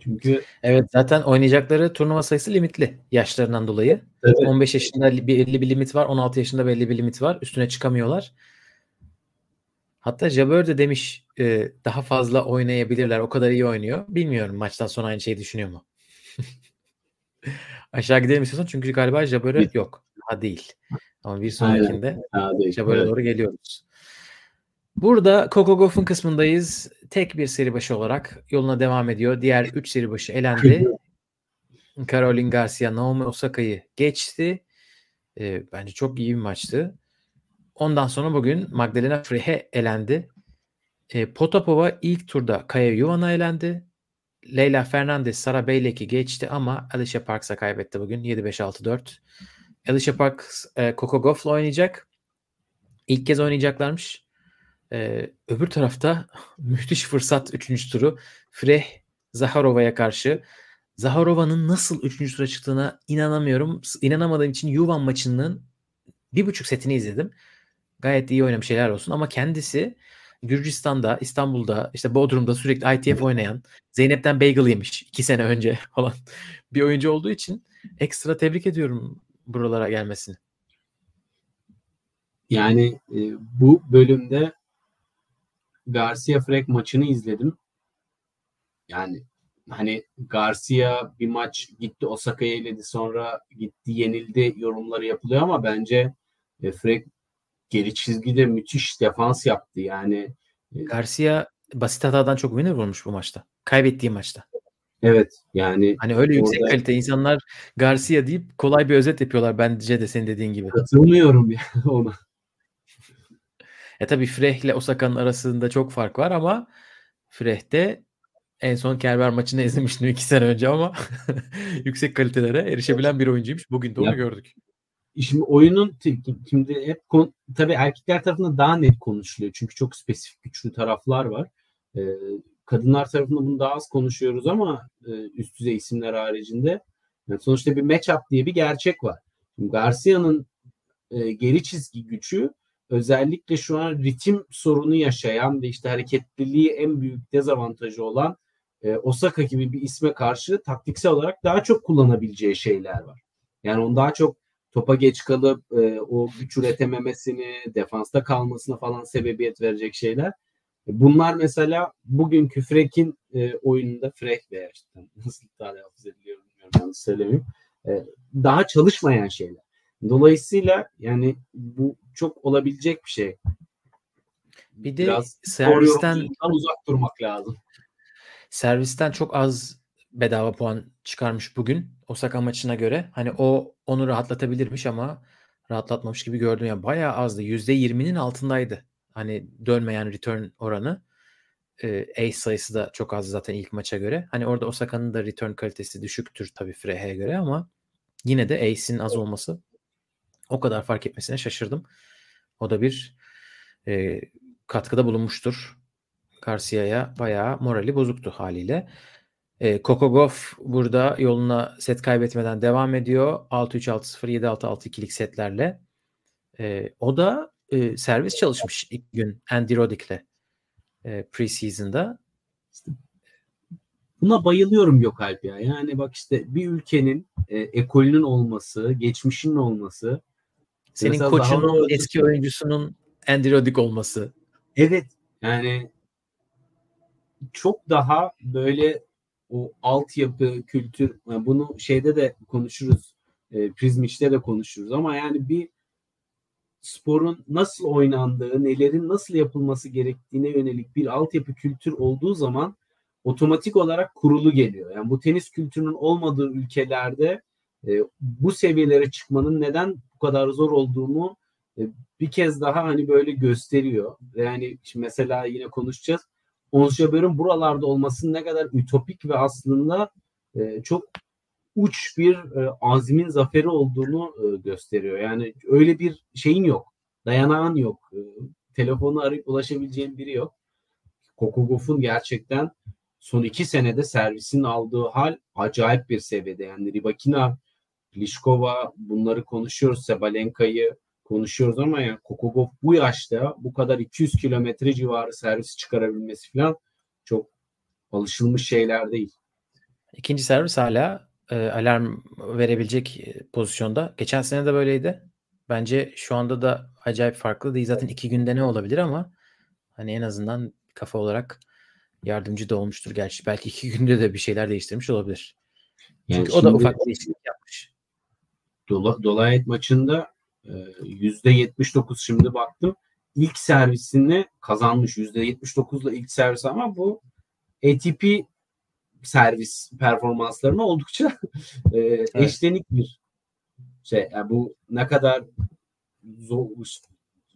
Çünkü evet zaten oynayacakları turnuva sayısı limitli yaşlarından dolayı. Evet. 15 yaşında belli bir limit var, 16 yaşında belli bir limit var. Üstüne çıkamıyorlar. Hatta Jabeur de demiş e, daha fazla oynayabilirler. O kadar iyi oynuyor. Bilmiyorum maçtan sonra aynı şeyi düşünüyor mu? Aşağı gidelim istiyorsan çünkü galiba Jabeur'e yok. Ha değil. Ama bir sonrakinde Jabeur'e doğru geliyoruz. Burada Coco Goff'un kısmındayız. Tek bir seri başı olarak yoluna devam ediyor. Diğer 3 seri başı elendi. Caroline Garcia Naomi Osaka'yı geçti. E, bence çok iyi bir maçtı. Ondan sonra bugün Magdalena Frehe elendi. E, Potapova ilk turda Kaya Yuvan'a elendi. Leyla Fernandez Sara Beylek'i geçti ama Alicia Parks'a kaybetti bugün. 7-5-6-4. Alicia Parks e, Coco Gauff'la oynayacak. İlk kez oynayacaklarmış. E, öbür tarafta müthiş fırsat 3. turu. Freh Zaharova'ya karşı. Zaharova'nın nasıl 3. tura çıktığına inanamıyorum. İnanamadığım için Yuvan maçının bir buçuk setini izledim. Gayet iyi oynamış şeyler olsun ama kendisi Gürcistan'da, İstanbul'da, işte Bodrum'da sürekli ITF oynayan, Zeynep'ten bagel yemiş iki sene önce falan bir oyuncu olduğu için ekstra tebrik ediyorum buralara gelmesini. Yani e, bu bölümde Garcia Frek maçını izledim. Yani hani Garcia bir maç gitti Osaka'ya eledi sonra gitti yenildi yorumları yapılıyor ama bence e, Frek geri çizgide müthiş defans yaptı. Yani e, Garcia basit hatadan çok winner vurmuş bu maçta. Kaybettiği maçta. Evet yani hani öyle yüksek orada... kalite insanlar Garcia deyip kolay bir özet yapıyorlar bence de senin dediğin gibi. Katılmıyorum ya ona. E tabii Freh ile Osaka'nın arasında çok fark var ama Freh'te en son Kerber maçını izlemiştim iki sene önce ama yüksek kalitelere erişebilen bir oyuncuymuş. Bugün de onu ya, gördük. Şimdi oyunun şimdi hep tabii erkekler tarafında daha net konuşuluyor. Çünkü çok spesifik güçlü taraflar var. Ee, kadınlar tarafında bunu daha az konuşuyoruz ama e, üst düzey isimler haricinde yani sonuçta bir matchup diye bir gerçek var. Garcia'nın e, geri çizgi gücü özellikle şu an ritim sorunu yaşayan ve işte hareketliliği en büyük dezavantajı olan e, Osaka gibi bir isme karşı taktiksel olarak daha çok kullanabileceği şeyler var. Yani onu daha çok topa geç kalıp e, o güç üretememesini, defansta kalmasına falan sebebiyet verecek şeyler. Bunlar mesela bugünkü Frek'in e, oyununda Frek veya işte nasıl telaffuz ediliyor bilmiyorum yanlış söylemeyeyim. E, daha çalışmayan şeyler. Dolayısıyla yani bu çok olabilecek bir şey. Bir de Biraz servisten uzak durmak lazım. Servisten çok az bedava puan çıkarmış bugün Osaka maçına göre. Hani o onu rahatlatabilirmiş ama rahatlatmamış gibi gördüm. Yani bayağı azdı. %20'nin altındaydı. Hani dönmeyen return oranı. Ee, ace sayısı da çok az zaten ilk maça göre. Hani orada Osaka'nın da return kalitesi düşüktür tabii Frehe'ye göre ama yine de ace'in az olması o kadar fark etmesine şaşırdım. O da bir e, katkıda bulunmuştur. Garcia'ya bayağı morali bozuktu haliyle. E, Kokogov burada yoluna set kaybetmeden devam ediyor. 6-3-6-0, 7-6-6-2'lik setlerle. E, o da e, servis çalışmış ilk gün Andy Roddick'le. e, preseason'da. Buna bayılıyorum Gökalp ya. Yani bak işte bir ülkenin e, ekolünün olması, geçmişinin olması. Senin Mesela koçunun eski oyuncusunun Andy Roddick olması. Evet yani çok daha böyle o altyapı, kültür yani bunu şeyde de konuşuruz. E, Prizmiç'te de konuşuruz ama yani bir sporun nasıl oynandığı, nelerin nasıl yapılması gerektiğine yönelik bir altyapı kültür olduğu zaman otomatik olarak kurulu geliyor. Yani bu tenis kültürünün olmadığı ülkelerde e, bu seviyelere çıkmanın neden bu kadar zor olduğunu e, bir kez daha hani böyle gösteriyor. Yani mesela yine konuşacağız. Ons Jabeur'ün buralarda olmasının ne kadar ütopik ve aslında e, çok uç bir e, azmin zaferi olduğunu e, gösteriyor. Yani öyle bir şeyin yok. Dayanağın yok. E, telefonu arayıp ulaşabileceğin biri yok. Coco Gauff'un gerçekten son iki senede servisinin aldığı hal acayip bir seviyede. Yani Ribakina, Pliskova bunları konuşuyoruz. Sabalenka'yı konuşuyoruz ama Coco Gauff bu yaşta bu kadar 200 kilometre civarı servis çıkarabilmesi falan çok alışılmış şeyler değil. İkinci servis hala e, alarm verebilecek e, pozisyonda. Geçen sene de böyleydi. Bence şu anda da acayip farklı değil. Zaten iki günde ne olabilir ama hani en azından kafa olarak yardımcı da olmuştur gerçi. Belki iki günde de bir şeyler değiştirmiş olabilir. Yani Çünkü o da ufak değişiklik yapmış. Dola, Dolayet maçında e, %79 şimdi baktım. İlk servisini kazanmış. %79 ile ilk servis ama bu ATP servis performanslarına oldukça e, eşlenik bir şey. Yani bu ne kadar zor,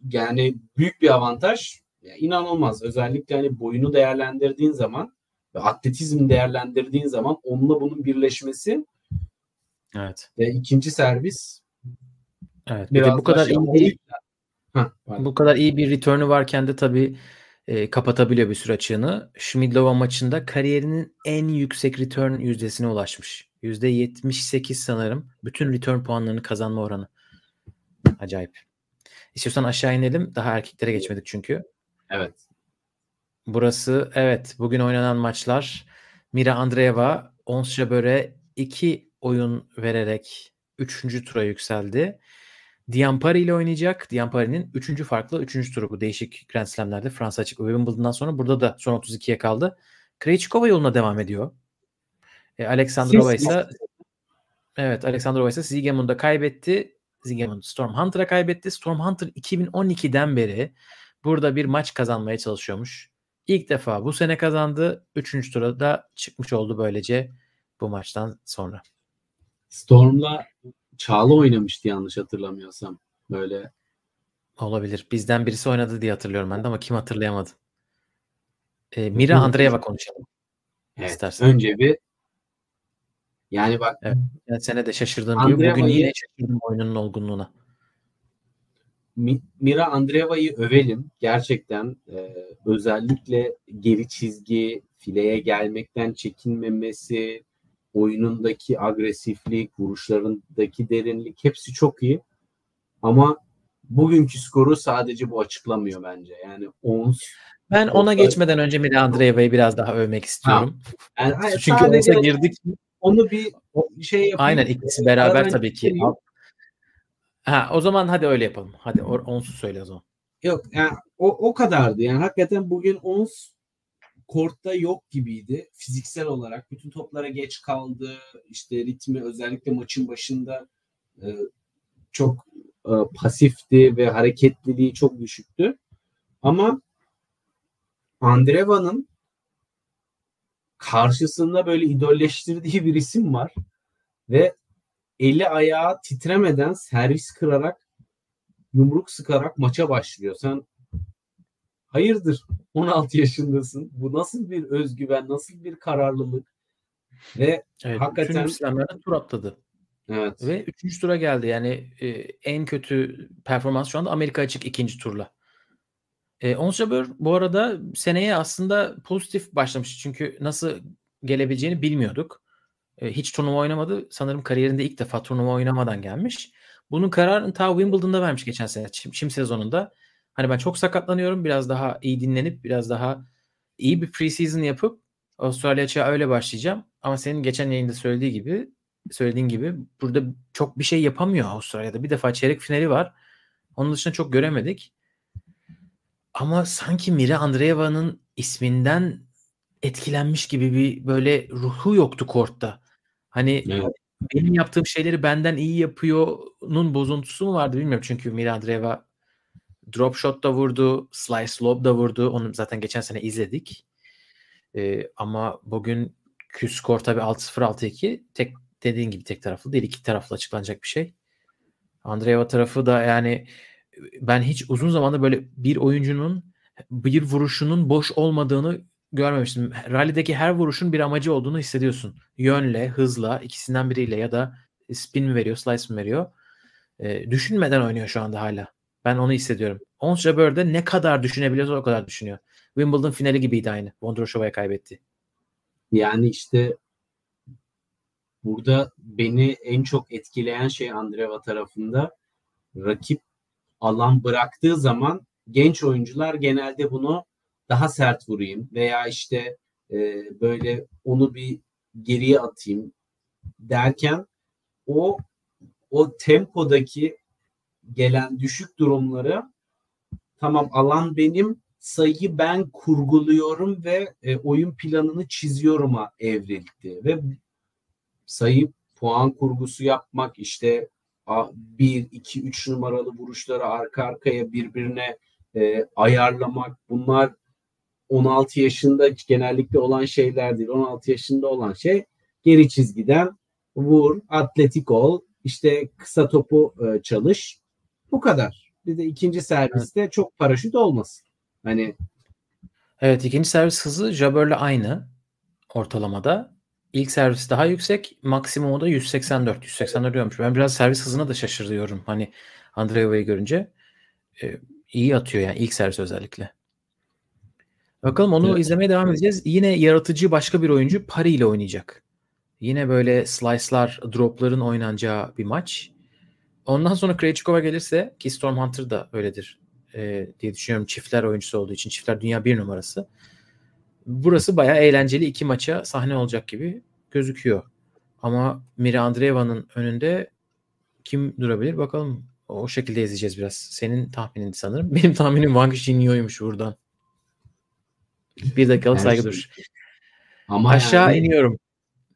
yani büyük bir avantaj. Yani inanılmaz. Özellikle hani boyunu değerlendirdiğin zaman ve atletizm değerlendirdiğin zaman onunla bunun birleşmesi Evet. ve ikinci servis Evet. Bir de biraz bu kadar şey- iyi bir bu kadar iyi bir return'ü varken de tabii e, kapatabiliyor bir süre açığını. Schmidlova maçında kariyerinin en yüksek return yüzdesine ulaşmış. %78 sanırım. Bütün return puanlarını kazanma oranı. Acayip. İstiyorsan aşağı inelim. Daha erkeklere geçmedik çünkü. Evet. Burası evet bugün oynanan maçlar. Mira Andreeva Ons Jabeur'e 2 oyun vererek 3. tura yükseldi. Diampari ile oynayacak. Diampari'nin 3. farklı 3. turu bu değişik Grand Slam'lerde Fransa açık Wimbledon'dan sonra burada da son 32'ye kaldı. Krejcikova yoluna devam ediyor. E, Alexandrova ise Evet Alexandrova ise Siegemund'a kaybetti. Siegemund Storm Hunter'a kaybetti. Storm Hunter 2012'den beri burada bir maç kazanmaya çalışıyormuş. İlk defa bu sene kazandı. Üçüncü tura da çıkmış oldu böylece bu maçtan sonra. Storm'la Çağla oynamıştı yanlış hatırlamıyorsam. Böyle Olabilir. Bizden birisi oynadı diye hatırlıyorum ben de ama kim hatırlayamadım. E, Mira Hı. Andreeva konuşalım. evet, İstersen. önce bir yani bak Geçen sene de şaşırdığım gibi bugün yine şaşırdım oyunun olgunluğuna. Mi- Mira Andreeva'yı övelim. Gerçekten e, özellikle geri çizgi, fileye gelmekten çekinmemesi, oyunundaki agresiflik, vuruşlarındaki derinlik hepsi çok iyi. Ama bugünkü skoru sadece bu açıklamıyor bence. Yani ons Ben ona Orta- geçmeden önce Mira Andreeva'yı biraz daha övmek istiyorum. yani hayır, Çünkü olsa girdik. onu bir şey yapayım. Aynen ikisi beraber Aradan tabii ki. Ha, o zaman hadi öyle yapalım. Hadi onsuz söyle o zaman. Yok yani o, o kadardı. Yani hakikaten bugün ons kortta yok gibiydi. Fiziksel olarak bütün toplara geç kaldı. İşte ritmi özellikle maçın başında e, çok e, pasifti ve hareketliliği çok düşüktü. Ama Andreva'nın karşısında böyle idolleştirdiği bir isim var ve eli ayağı titremeden servis kırarak yumruk sıkarak maça başlıyor. Sen hayırdır 16 yaşındasın. Bu nasıl bir özgüven, nasıl bir kararlılık ve Evet, Hakikaten- Bütün tur atladı. evet Ve üçüncü tura geldi. Yani e, en kötü performans şu anda Amerika açık ikinci turla. E, Ons Jabeur bu arada seneye aslında pozitif başlamış. Çünkü nasıl gelebileceğini bilmiyorduk. E, hiç turnuva oynamadı. Sanırım kariyerinde ilk defa turnuva oynamadan gelmiş. Bunun kararını ta Wimbledon'da vermiş geçen sene. Çim, çim sezonunda. Hani ben çok sakatlanıyorum. Biraz daha iyi dinlenip biraz daha iyi bir preseason yapıp Avustralya açığa öyle başlayacağım. Ama senin geçen yayında söylediği gibi söylediğin gibi burada çok bir şey yapamıyor Avustralya'da. Bir defa çeyrek finali var. Onun dışında çok göremedik. Ama sanki Mira Andreeva'nın isminden etkilenmiş gibi bir böyle ruhu yoktu kortta. Hani evet. benim yaptığım şeyleri benden iyi yapıyor'nun bozuntusu mu vardı bilmiyorum. Çünkü Mira Andreeva drop shot da vurdu, slice lob da vurdu. Onu zaten geçen sene izledik. Ee, ama bugün Q skor tabii 6-0 6-2. Tek dediğin gibi tek taraflı değil. iki taraflı açıklanacak bir şey. Andreeva tarafı da yani ben hiç uzun zamanda böyle bir oyuncunun bir vuruşunun boş olmadığını görmemiştim. Rally'deki her vuruşun bir amacı olduğunu hissediyorsun. Yönle, hızla, ikisinden biriyle ya da spin mi veriyor, slice mi veriyor. E, düşünmeden oynuyor şu anda hala. Ben onu hissediyorum. Ons Jabeur ne kadar düşünebiliyorsa o kadar düşünüyor. Wimbledon finali gibiydi aynı. Vondroshova'ya kaybetti. Yani işte burada beni en çok etkileyen şey Andreva tarafında rakip alan bıraktığı zaman genç oyuncular genelde bunu daha sert vurayım veya işte e, böyle onu bir geriye atayım derken o o tempodaki gelen düşük durumları tamam alan benim sayıyı ben kurguluyorum ve e, oyun planını çiziyorum'a evrildi ve sayı puan kurgusu yapmak işte 1, 2, 3 numaralı vuruşları arka arkaya birbirine e, ayarlamak bunlar 16 yaşında genellikle olan şeyler değil. 16 yaşında olan şey geri çizgiden vur, atletik ol, işte kısa topu e, çalış. Bu kadar. Bir de ikinci serviste evet. çok paraşüt olmasın. Hani Evet ikinci servis hızı Jabber'le aynı ortalamada. İlk servis daha yüksek. Maksimumu da 184. 184 diyormuş. Ben biraz servis hızına da şaşırıyorum. Hani Andreeva'yı görünce. E, iyi atıyor yani ilk servis özellikle. Bakalım onu evet. izlemeye devam edeceğiz. Yine yaratıcı başka bir oyuncu Pari ile oynayacak. Yine böyle slice'lar, drop'ların oynanacağı bir maç. Ondan sonra Krejcikova gelirse ki Storm Hunter da öyledir e, diye düşünüyorum. Çiftler oyuncusu olduğu için. Çiftler dünya bir numarası. Burası bayağı eğlenceli iki maça sahne olacak gibi gözüküyor. Ama Mira Andreeva'nın önünde kim durabilir bakalım. O şekilde izleyeceğiz biraz. Senin tahminin sanırım. Benim tahminim Wang Jinyo'ymuş buradan. Bir dakikalık saygı şey. dur. Ama Aşağı yani, iniyorum.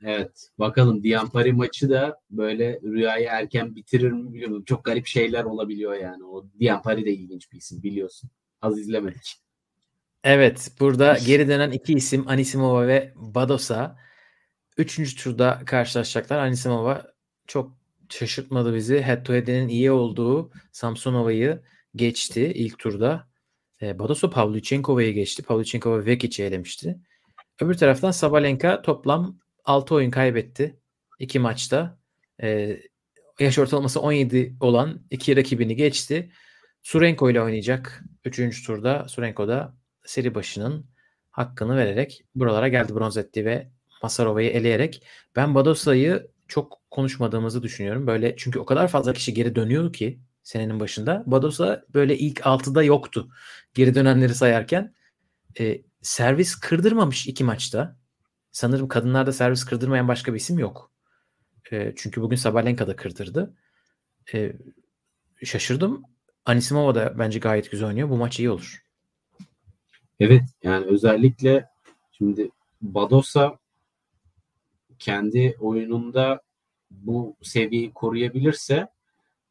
Evet. Bakalım Diampari maçı da böyle rüyayı erken bitirir mi bilmiyorum. Çok garip şeyler olabiliyor yani. O Diampari de ilginç bir isim biliyorsun. Az izlemedik. Evet. Burada geri dönen iki isim Anisimova ve Badosa. Üçüncü turda karşılaşacaklar. Anisimova çok şaşırtmadı bizi. Head to head'inin iyi olduğu Samsonova'yı geçti ilk turda. E, Badosa Pavlyuchenkova'yı geçti. Pavlyuchenkova Vekic'i elemişti. Öbür taraftan Sabalenka toplam 6 oyun kaybetti. 2 maçta. E, yaş ortalaması 17 olan iki rakibini geçti. Surenko ile oynayacak 3. turda. Surenko da seri başının hakkını vererek buralara geldi bronz etti ve Masarova'yı eleyerek ben Badosa'yı çok konuşmadığımızı düşünüyorum. Böyle çünkü o kadar fazla kişi geri dönüyor ki senenin başında. Badosa böyle ilk 6'da yoktu. Geri dönenleri sayarken e, servis kırdırmamış iki maçta. Sanırım kadınlarda servis kırdırmayan başka bir isim yok. E, çünkü bugün Sabalenka da kırdırdı. E, şaşırdım. Anisimova da bence gayet güzel oynuyor. Bu maç iyi olur. Evet yani özellikle şimdi Badosa kendi oyununda bu seviyeyi koruyabilirse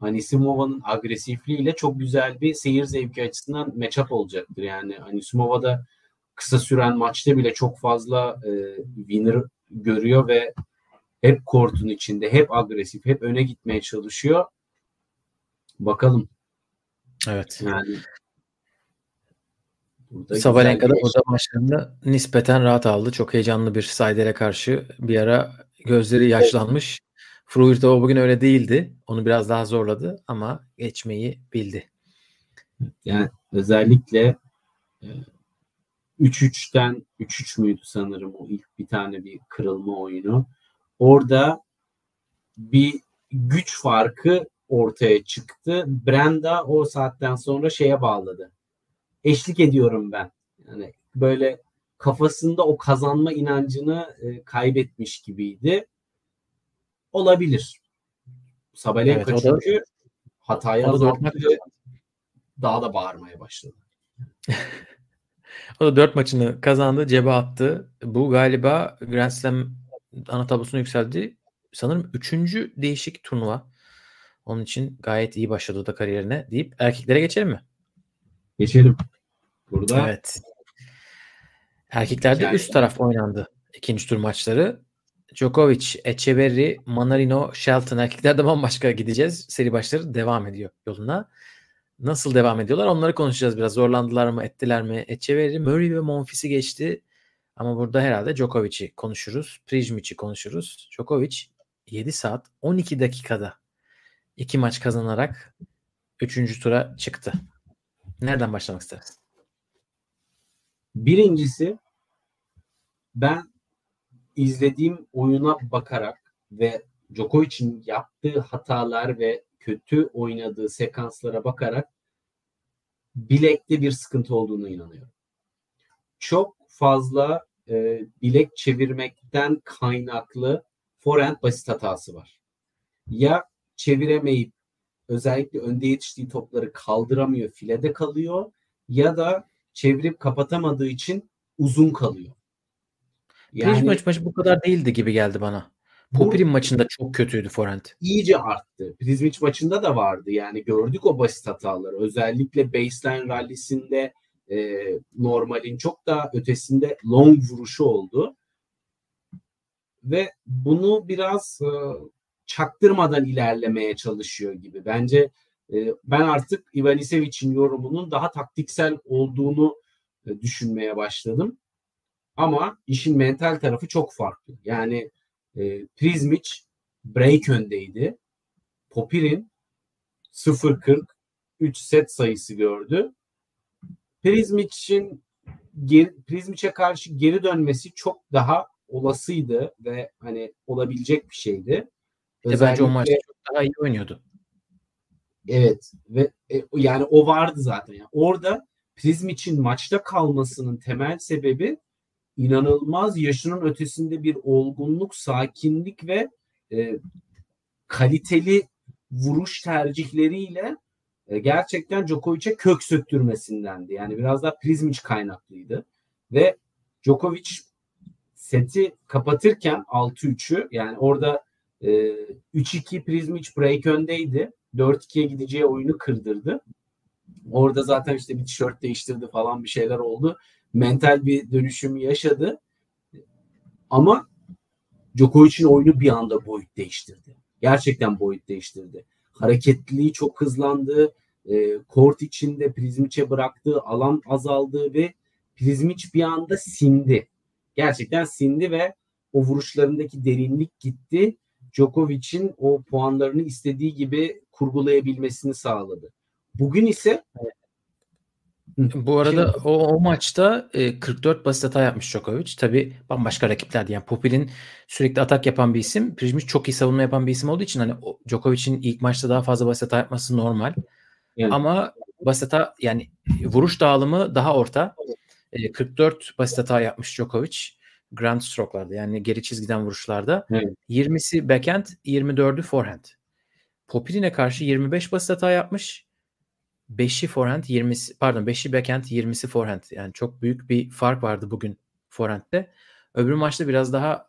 Anisimova'nın agresifliğiyle çok güzel bir seyir zevki açısından matchup olacaktır. Yani Anisimova da kısa süren maçta bile çok fazla e, winner görüyor ve hep kortun içinde, hep agresif, hep öne gitmeye çalışıyor. Bakalım. Evet. Yani Sabalenka da burada maçlarında nispeten rahat aldı. Çok heyecanlı bir Sayder'e karşı bir ara gözleri yaşlanmış. Fruirtova bugün öyle değildi. Onu biraz daha zorladı ama geçmeyi bildi. Yani özellikle 3-3'ten e, 3-3 müydü sanırım o ilk bir tane bir kırılma oyunu. Orada bir güç farkı ortaya çıktı. Brenda o saatten sonra şeye bağladı. Eşlik ediyorum ben. Yani böyle kafasında o kazanma inancını e, kaybetmiş gibiydi. Olabilir. Sabalenka Evet, çünkü da dört ve daha da bağırmaya başladı. O da 4 maçını kazandı, cebe attı. Bu galiba Grand Slam ana tablosuna yükseldi. Sanırım 3. değişik turnuva. Onun için gayet iyi başladı da kariyerine deyip erkeklere geçelim mi? Geçelim. Burada Evet. Erkeklerde Yani- üst taraf oynandı. ikinci tur maçları. Djokovic, Echeverry, Manarino, Shelton. Erkeklerde bambaşka gideceğiz. Seri başları devam ediyor yoluna. Nasıl devam ediyorlar? Onları konuşacağız biraz. Zorlandılar mı, ettiler mi? Echeverry, Murray ve Monfils'i geçti. Ama burada herhalde Djokovic'i konuşuruz. Prijmic'i konuşuruz. Djokovic 7 saat 12 dakikada iki maç kazanarak 3. tura çıktı. Nereden başlamak istersin? Birincisi ben izlediğim oyuna bakarak ve Djokovic'in yaptığı hatalar ve kötü oynadığı sekanslara bakarak bilekte bir sıkıntı olduğunu inanıyorum. Çok fazla e, bilek çevirmekten kaynaklı forehand basit hatası var. Ya çeviremeyip özellikle önde yetiştiği topları kaldıramıyor, filede kalıyor ya da çevirip kapatamadığı için uzun kalıyor. Yani, maç maçı bu kadar değildi gibi geldi bana. Popir'in maçında çok kötüydü forehand. iyice arttı. Prizmic maçında da vardı. Yani gördük o basit hataları. Özellikle baseline rallisinde e, normalin çok daha ötesinde long vuruşu oldu. Ve bunu biraz e, çaktırmadan ilerlemeye çalışıyor gibi. Bence e, ben artık Ivanisevic'in yorumunun daha taktiksel olduğunu e, düşünmeye başladım. Ama işin mental tarafı çok farklı. Yani e, Prizmic break öndeydi. Popir'in 0-40 3 set sayısı gördü. Prizmic'in Prizmic'e karşı geri dönmesi çok daha olasıydı ve hani olabilecek bir şeydi. De bence o maçta çok daha iyi oynuyordu. Evet ve e, yani o vardı zaten. Yani orada Prizmic'in maçta kalmasının temel sebebi inanılmaz yaşının ötesinde bir olgunluk, sakinlik ve e, kaliteli vuruş tercihleriyle e, gerçekten Djokovic'e kök söktürmesindendi. Yani biraz daha Prizmic kaynaklıydı. Ve Djokovic seti kapatırken 6-3'ü yani orada e, 3-2 Prizmic break öndeydi. 4-2'ye gideceği oyunu kırdırdı. Orada zaten işte bir tişört değiştirdi falan bir şeyler oldu. Mental bir dönüşüm yaşadı. Ama Djokovic'in oyunu bir anda boyut değiştirdi. Gerçekten boyut değiştirdi. Hareketliliği çok hızlandı. E, kort içinde Prizmic'e bıraktığı alan azaldı ve Prizmic bir anda sindi. Gerçekten sindi ve o vuruşlarındaki derinlik gitti. Djokovic'in o puanlarını istediği gibi kurgulayabilmesini sağladı. Bugün ise Bu arada o, o maçta e, 44 basit hata yapmış Djokovic. Tabi bambaşka rakiplerdi. Yani Popil'in sürekli atak yapan bir isim. Prizmic çok iyi savunma yapan bir isim olduğu için hani Djokovic'in ilk maçta daha fazla basit hata yapması normal. Yani. Ama basit hata yani vuruş dağılımı daha orta. E, 44 basit hata yapmış Djokovic. Grand stroke'larda yani geri çizgiden vuruşlarda. Evet. 20'si backhand, 24'ü forehand. Popirin'e karşı 25 basit hata yapmış. 5'i forehand 20'si pardon 5'i backhand 20'si forehand. Yani çok büyük bir fark vardı bugün forehand'de. Öbür maçta biraz daha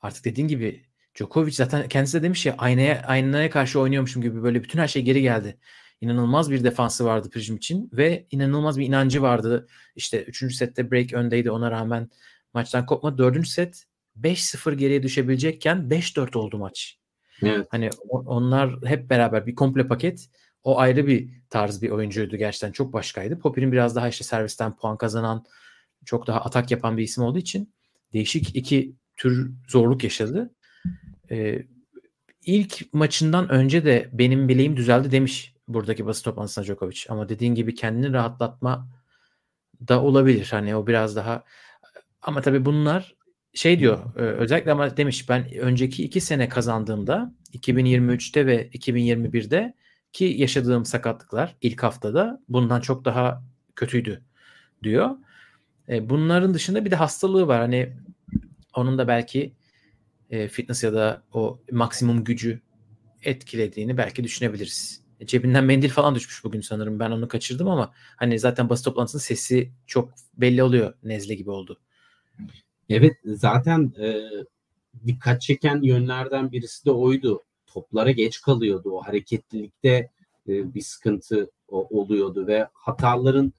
artık dediğin gibi Djokovic zaten kendisi de demiş ya aynaya aynaya karşı oynuyormuşum gibi böyle bütün her şey geri geldi. İnanılmaz bir defansı vardı Prijm için ve inanılmaz bir inancı vardı. İşte 3. sette break öndeydi ona rağmen maçtan kopma. 4. set 5-0 geriye düşebilecekken 5-4 oldu maç. Evet. Hani onlar hep beraber bir komple paket. O ayrı bir tarz bir oyuncuydu gerçekten çok başkaydı. Popir'in biraz daha işte servisten puan kazanan, çok daha atak yapan bir isim olduğu için değişik iki tür zorluk yaşadı. Ee, ilk maçından önce de benim bileğim düzeldi demiş buradaki basın toplantısında Djokovic. Ama dediğin gibi kendini rahatlatma da olabilir. Hani o biraz daha ama tabii bunlar şey diyor e, özellikle ama demiş ben önceki iki sene kazandığımda 2023'te ve 2021'de ki yaşadığım sakatlıklar ilk haftada bundan çok daha kötüydü diyor. E, bunların dışında bir de hastalığı var. Hani onun da belki e, fitness ya da o maksimum gücü etkilediğini belki düşünebiliriz. E, cebinden mendil falan düşmüş bugün sanırım. Ben onu kaçırdım ama hani zaten basın toplantısının sesi çok belli oluyor. Nezle gibi oldu. Evet zaten e, dikkat çeken yönlerden birisi de oydu. Toplara geç kalıyordu. O hareketlilikte e, bir sıkıntı o, oluyordu ve hataların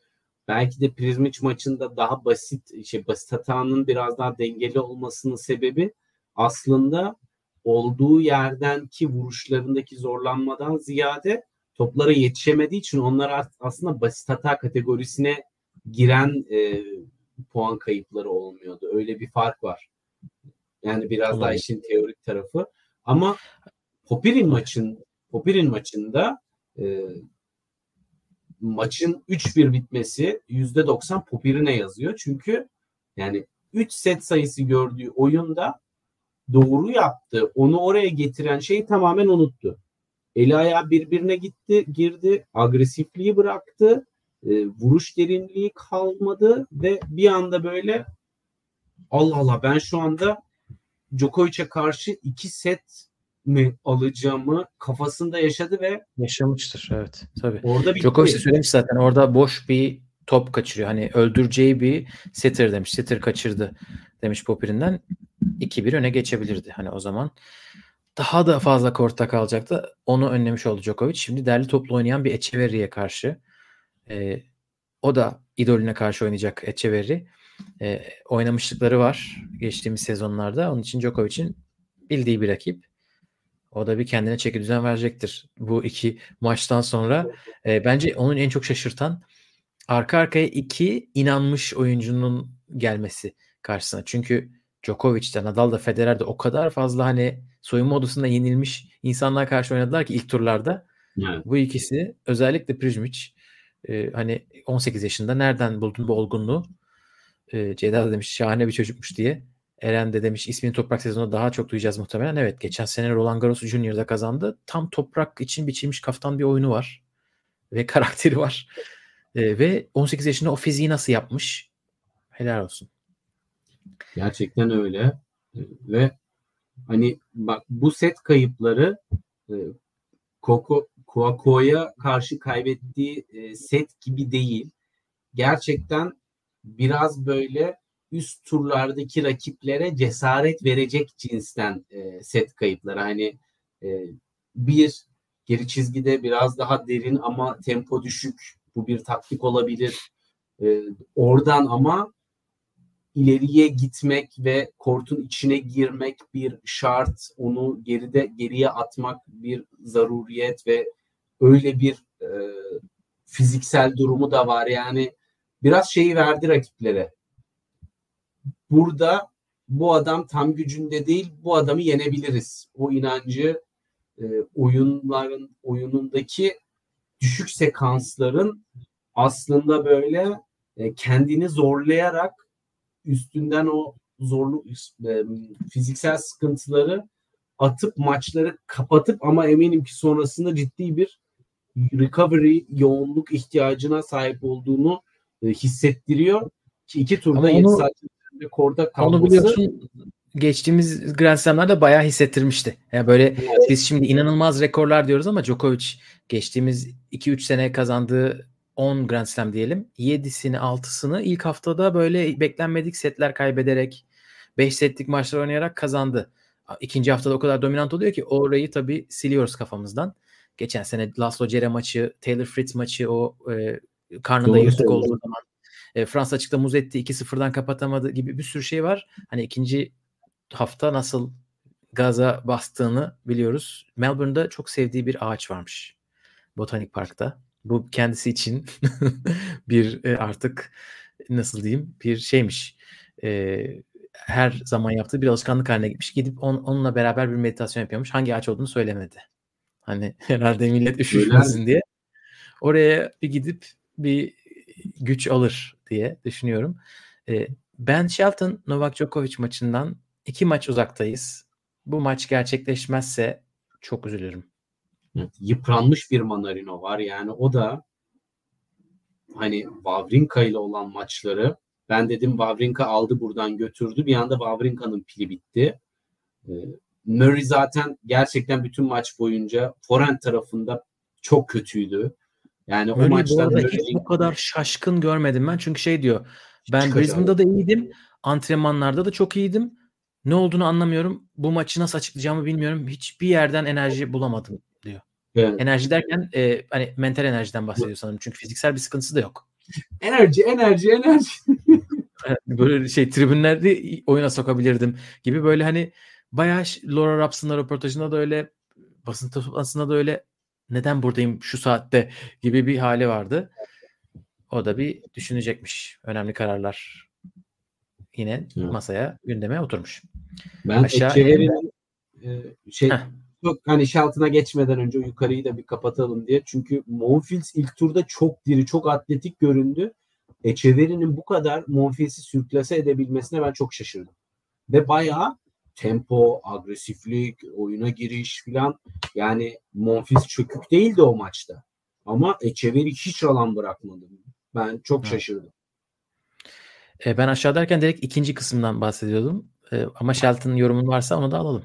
belki de Prizmic maçında daha basit şey basit hatanın biraz daha dengeli olmasının sebebi aslında olduğu yerden ki vuruşlarındaki zorlanmadan ziyade toplara yetişemediği için onlar aslında basit hata kategorisine giren e, puan kayıpları olmuyordu. Öyle bir fark var. Yani biraz Olabilir. daha işin teorik tarafı. Ama Popir'in maçın Popir'in maçında e, maçın 3-1 bitmesi %90 Popir'ine yazıyor. Çünkü yani 3 set sayısı gördüğü oyunda doğru yaptı. Onu oraya getiren şeyi tamamen unuttu. Eli ayağı birbirine gitti, girdi, agresifliği bıraktı, e, vuruş derinliği kalmadı ve bir anda böyle Allah Allah ben şu anda Djokovic'e karşı iki set mi alacağımı kafasında yaşadı ve yaşamıştır evet tabii. Orada bir Djokovic de söylemiş zaten orada boş bir top kaçırıyor. Hani öldüreceği bir setter demiş. Setter kaçırdı demiş Popir'inden. 2-1 öne geçebilirdi. Hani o zaman daha da fazla kortta kalacaktı. Onu önlemiş oldu Djokovic. Şimdi derli toplu oynayan bir Echeverry'e karşı. E, o da idolüne karşı oynayacak Echeverry. E, oynamışlıkları var geçtiğimiz sezonlarda. Onun için Djokovic'in bildiği bir rakip. O da bir kendine çeki düzen verecektir. Bu iki maçtan sonra e, bence onun en çok şaşırtan arka arkaya iki inanmış oyuncunun gelmesi karşısına. Çünkü Djokovic de Nadal da Federer de o kadar fazla hani soyunma odasında yenilmiş insanlar karşı oynadılar ki ilk turlarda. Evet. Bu ikisi özellikle Prizmic e, hani 18 yaşında nereden buldun bu olgunluğu? E, Ceyda da demiş şahane bir çocukmuş diye. Eren de demiş ismini toprak sezonunda daha çok duyacağız muhtemelen. Evet geçen sene Roland Garros Junior'da kazandı. Tam toprak için biçilmiş kaftan bir oyunu var. Ve karakteri var. E, ve 18 yaşında o fiziği nasıl yapmış? Helal olsun. Gerçekten öyle. Ve hani bak bu set kayıpları e, Koko Kuako'ya karşı kaybettiği e, set gibi değil. Gerçekten biraz böyle üst turlardaki rakiplere cesaret verecek cinsten e, set kayıpları. Hani e, bir geri çizgide biraz daha derin ama tempo düşük. Bu bir taktik olabilir. E, oradan ama ileriye gitmek ve kortun içine girmek bir şart. Onu geride geriye atmak bir zaruriyet ve öyle bir e, fiziksel durumu da var. Yani biraz şeyi verdi rakiplere. Burada bu adam tam gücünde değil, bu adamı yenebiliriz. O inancı e, oyunların oyunundaki düşük sekansların aslında böyle e, kendini zorlayarak üstünden o zorlu e, fiziksel sıkıntıları atıp maçları kapatıp ama eminim ki sonrasında ciddi bir recovery yoğunluk ihtiyacına sahip olduğunu e, hissettiriyor ki iki turda 7 saat rekorda kalması. Onu biliyorsun geçtiğimiz Grand Slam'larda bayağı hissettirmişti. Yani böyle evet. biz şimdi inanılmaz rekorlar diyoruz ama Djokovic geçtiğimiz 2-3 sene kazandığı 10 Grand Slam diyelim. 7'sini 6'sını ilk haftada böyle beklenmedik setler kaybederek 5 setlik maçlar oynayarak kazandı. İkinci haftada o kadar dominant oluyor ki orayı tabii siliyoruz kafamızdan. Geçen sene Laszlo Cere maçı, Taylor Fritz maçı o e, karnında yırtık olduğu zaman e, Fransa açıkta muz etti 2-0'dan kapatamadı gibi bir sürü şey var. Hani ikinci hafta nasıl gaza bastığını biliyoruz. Melbourne'da çok sevdiği bir ağaç varmış. Botanik Park'ta. Bu kendisi için bir e, artık nasıl diyeyim bir şeymiş. E, her zaman yaptığı bir alışkanlık haline gitmiş. Gidip on, onunla beraber bir meditasyon yapıyormuş. Hangi ağaç olduğunu söylemedi. Hani herhalde millet üşüşmesin diye. Oraya bir gidip bir güç alır diye düşünüyorum. E, ben Shelton Novak Djokovic maçından iki maç uzaktayız. Bu maç gerçekleşmezse çok üzülürüm. Evet, yıpranmış bir Manarino var. Yani o da hani Wawrinka ile olan maçları Ben dedim Wawrinka aldı buradan götürdü. Bir anda Wawrinka'nın pili bitti. Ee, Murray zaten gerçekten bütün maç boyunca forehand tarafında çok kötüydü. Yani Murray o bu maçtan arada hiç bu kadar şaşkın görmedim ben. Çünkü şey diyor. Ben. Brisbane'da da iyiydim. Antrenmanlarda da çok iyiydim. Ne olduğunu anlamıyorum. Bu maçı nasıl açıklayacağımı bilmiyorum. Hiçbir yerden enerji bulamadım diyor. Evet. Enerji derken e, hani mental enerjiden bahsediyor sanırım. Çünkü fiziksel bir sıkıntısı da yok. enerji, enerji, enerji. böyle şey tribünlerde oyuna sokabilirdim gibi böyle hani bayağı Laura Raps'ın röportajında da öyle basın toplantısında da öyle neden buradayım şu saatte gibi bir hali vardı. O da bir düşünecekmiş. Önemli kararlar yine Evet. masaya gündeme oturmuş. Ben Aşağı- Echeverry'nin e, şey Heh. çok hani şaltına geçmeden önce yukarıyı da bir kapatalım diye. Çünkü Monfils ilk turda çok diri, çok atletik göründü. Echeverry'nin bu kadar Monfils'i sürklase edebilmesine ben çok şaşırdım. Ve bayağı tempo, agresiflik, oyuna giriş filan yani Monfils çökük değildi o maçta. Ama Echeverry hiç alan bırakmadı. Ben çok şaşırdım. E, ben aşağı derken direkt ikinci kısımdan bahsediyordum. E, ama Shelton'ın yorumun varsa onu da alalım.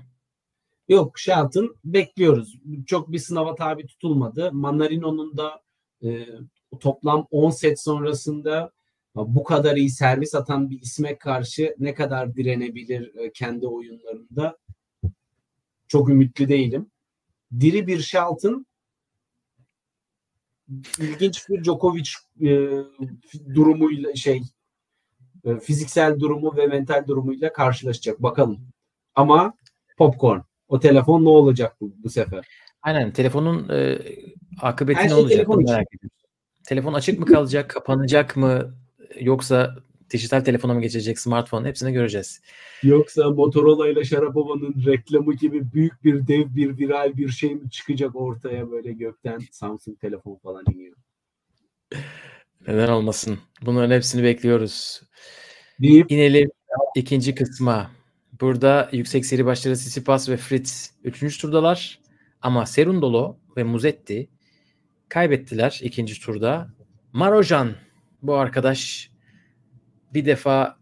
Yok Shelton bekliyoruz. Çok bir sınava tabi tutulmadı. Manarino'nun da e, toplam 10 set sonrasında bu kadar iyi servis atan bir isme karşı ne kadar direnebilir e, kendi oyunlarında çok ümitli değilim. Diri bir Shelton ilginç bir Djokovic e, durumuyla şey e, fiziksel durumu ve mental durumuyla karşılaşacak. Bakalım. Ama popcorn. O telefon ne olacak bu, bu sefer? Aynen telefonun e, akıbeti Her ne şey olacak telefon merak ediyorum. Telefon açık mı kalacak, kapanacak mı yoksa dijital telefona mı geçecek, smartphone hepsini göreceğiz. Yoksa Motorola ile Şarapova'nın reklamı gibi büyük bir dev bir viral bir şey mi çıkacak ortaya böyle gökten Samsung telefon falan iniyor. Neden olmasın? Bunların hepsini bekliyoruz. Deyip İnelim ikinci kısma. Burada yüksek seri başları Tsitsipas ve Fritz 3. turdalar. Ama Serundolo ve Muzetti kaybettiler ikinci turda. Marojan bu arkadaş bir defa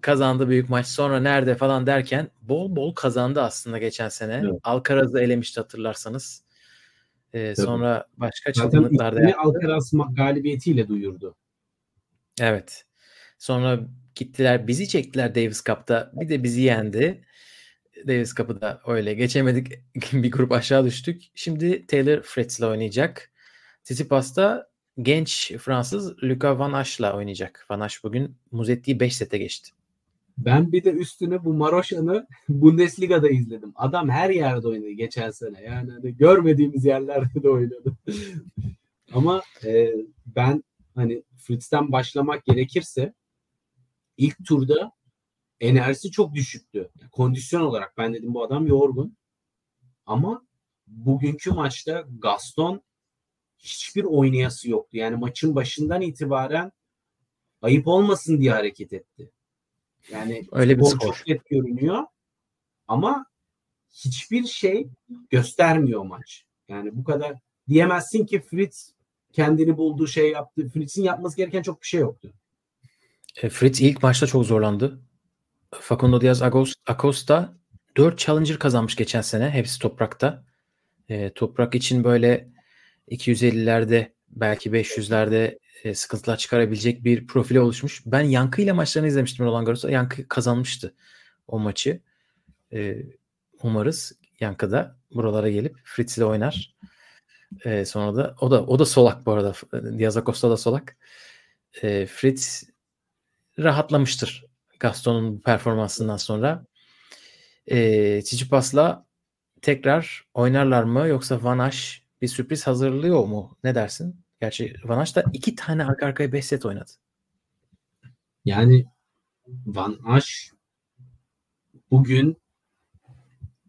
kazandı büyük maç sonra nerede falan derken bol bol kazandı aslında geçen sene. Evet. Alcaraz'ı elemişti hatırlarsanız. Ee, Tabii. sonra başka zaten çılgınlıklar da ismini yaptı. Alcaraz galibiyetiyle duyurdu. Evet. Sonra gittiler bizi çektiler Davis Cup'ta. Bir de bizi yendi. Davis Cup'ı da öyle geçemedik. bir grup aşağı düştük. Şimdi Taylor Fritz'le oynayacak. Tsitsipas'ta genç Fransız Luca Van Asch'la oynayacak. Van Asch bugün Muzetti'yi 5 sete geçti. Ben bir de üstüne bu Maroşan'ı Bundesliga'da izledim. Adam her yerde oynadı geçen sene. Yani hani görmediğimiz yerlerde de oynadı. Ama e, ben hani Fritz'ten başlamak gerekirse ilk turda enerjisi çok düşüktü. Kondisyon olarak ben dedim bu adam yorgun. Ama bugünkü maçta Gaston hiçbir oynayası yoktu. Yani maçın başından itibaren ayıp olmasın diye hareket etti. Yani Öyle bir skor çok net görünüyor ama hiçbir şey göstermiyor maç. Yani bu kadar diyemezsin ki Fritz kendini bulduğu şey yaptı. Fritz'in yapması gereken çok bir şey yoktu. E, Fritz ilk maçta çok zorlandı. Facundo Diaz Acosta 4 Challenger kazanmış geçen sene. Hepsi toprakta. E, toprak için böyle 250'lerde belki 500'lerde e, sıkıntılar çıkarabilecek bir profile oluşmuş. Ben Yankı ile maçlarını izlemiştim Roland Garros'ta. Yankı kazanmıştı o maçı. E, umarız Yankı da buralara gelip Fritz ile oynar. E, sonra da o da o da solak bu arada. Diaz Acosta da solak. E, Fritz rahatlamıştır Gaston'un performansından sonra. E, Tsitsipas'la tekrar oynarlar mı yoksa Van Asch bir sürpriz hazırlıyor mu? Ne dersin? Gerçi Van Asch da iki tane arka arkaya 5 set oynadı. Yani Van Asch bugün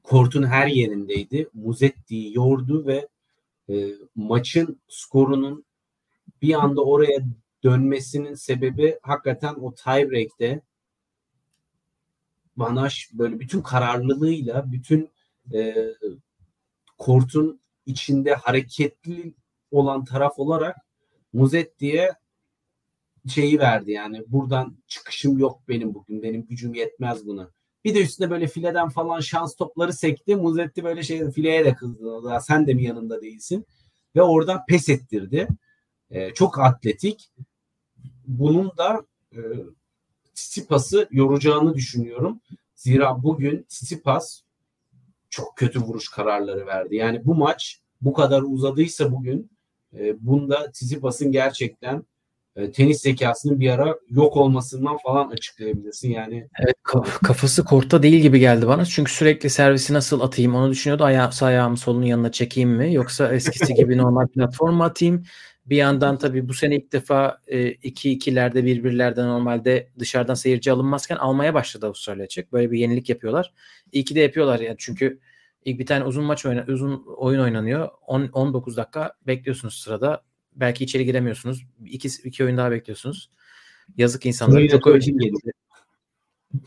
kortun her yerindeydi. Muzetti'yi yordu ve e, maçın skorunun bir anda oraya dönmesinin sebebi hakikaten o tiebreak'te Van Asch böyle bütün kararlılığıyla bütün e, kortun içinde hareketli olan taraf olarak Muzetti'ye şeyi verdi yani buradan çıkışım yok benim bugün benim gücüm yetmez buna. Bir de üstüne böyle fileden falan şans topları sekti. Muzetti böyle şey fileye de kızdı. Sen de mi yanında değilsin? Ve oradan pes ettirdi. Ee, çok atletik. Bunun da e, Tsitsipas'ı yoracağını düşünüyorum. Zira bugün Tsitsipas çok kötü vuruş kararları verdi. Yani bu maç bu kadar uzadıysa bugün e, bunda Tsitsipas'ın gerçekten e, tenis zekasının bir ara yok olmasından falan açıklayabilirsin. Yani evet kafası korta değil gibi geldi bana. Çünkü sürekli servisi nasıl atayım onu düşünüyordu. Aya ayağımı solunun yanına çekeyim mi yoksa eskisi gibi normal platform atayım? Bir yandan tabii bu sene ilk defa e, iki ikilerde bir birlerde normalde dışarıdan seyirci alınmazken almaya başladı Avustralya açık. Böyle bir yenilik yapıyorlar. İyi ki de yapıyorlar yani çünkü ilk bir tane uzun maç oyna, uzun oyun oynanıyor. 10 19 dakika bekliyorsunuz sırada. Belki içeri giremiyorsunuz. İki, iki oyun daha bekliyorsunuz. Yazık insanlara. Djokovic dedi.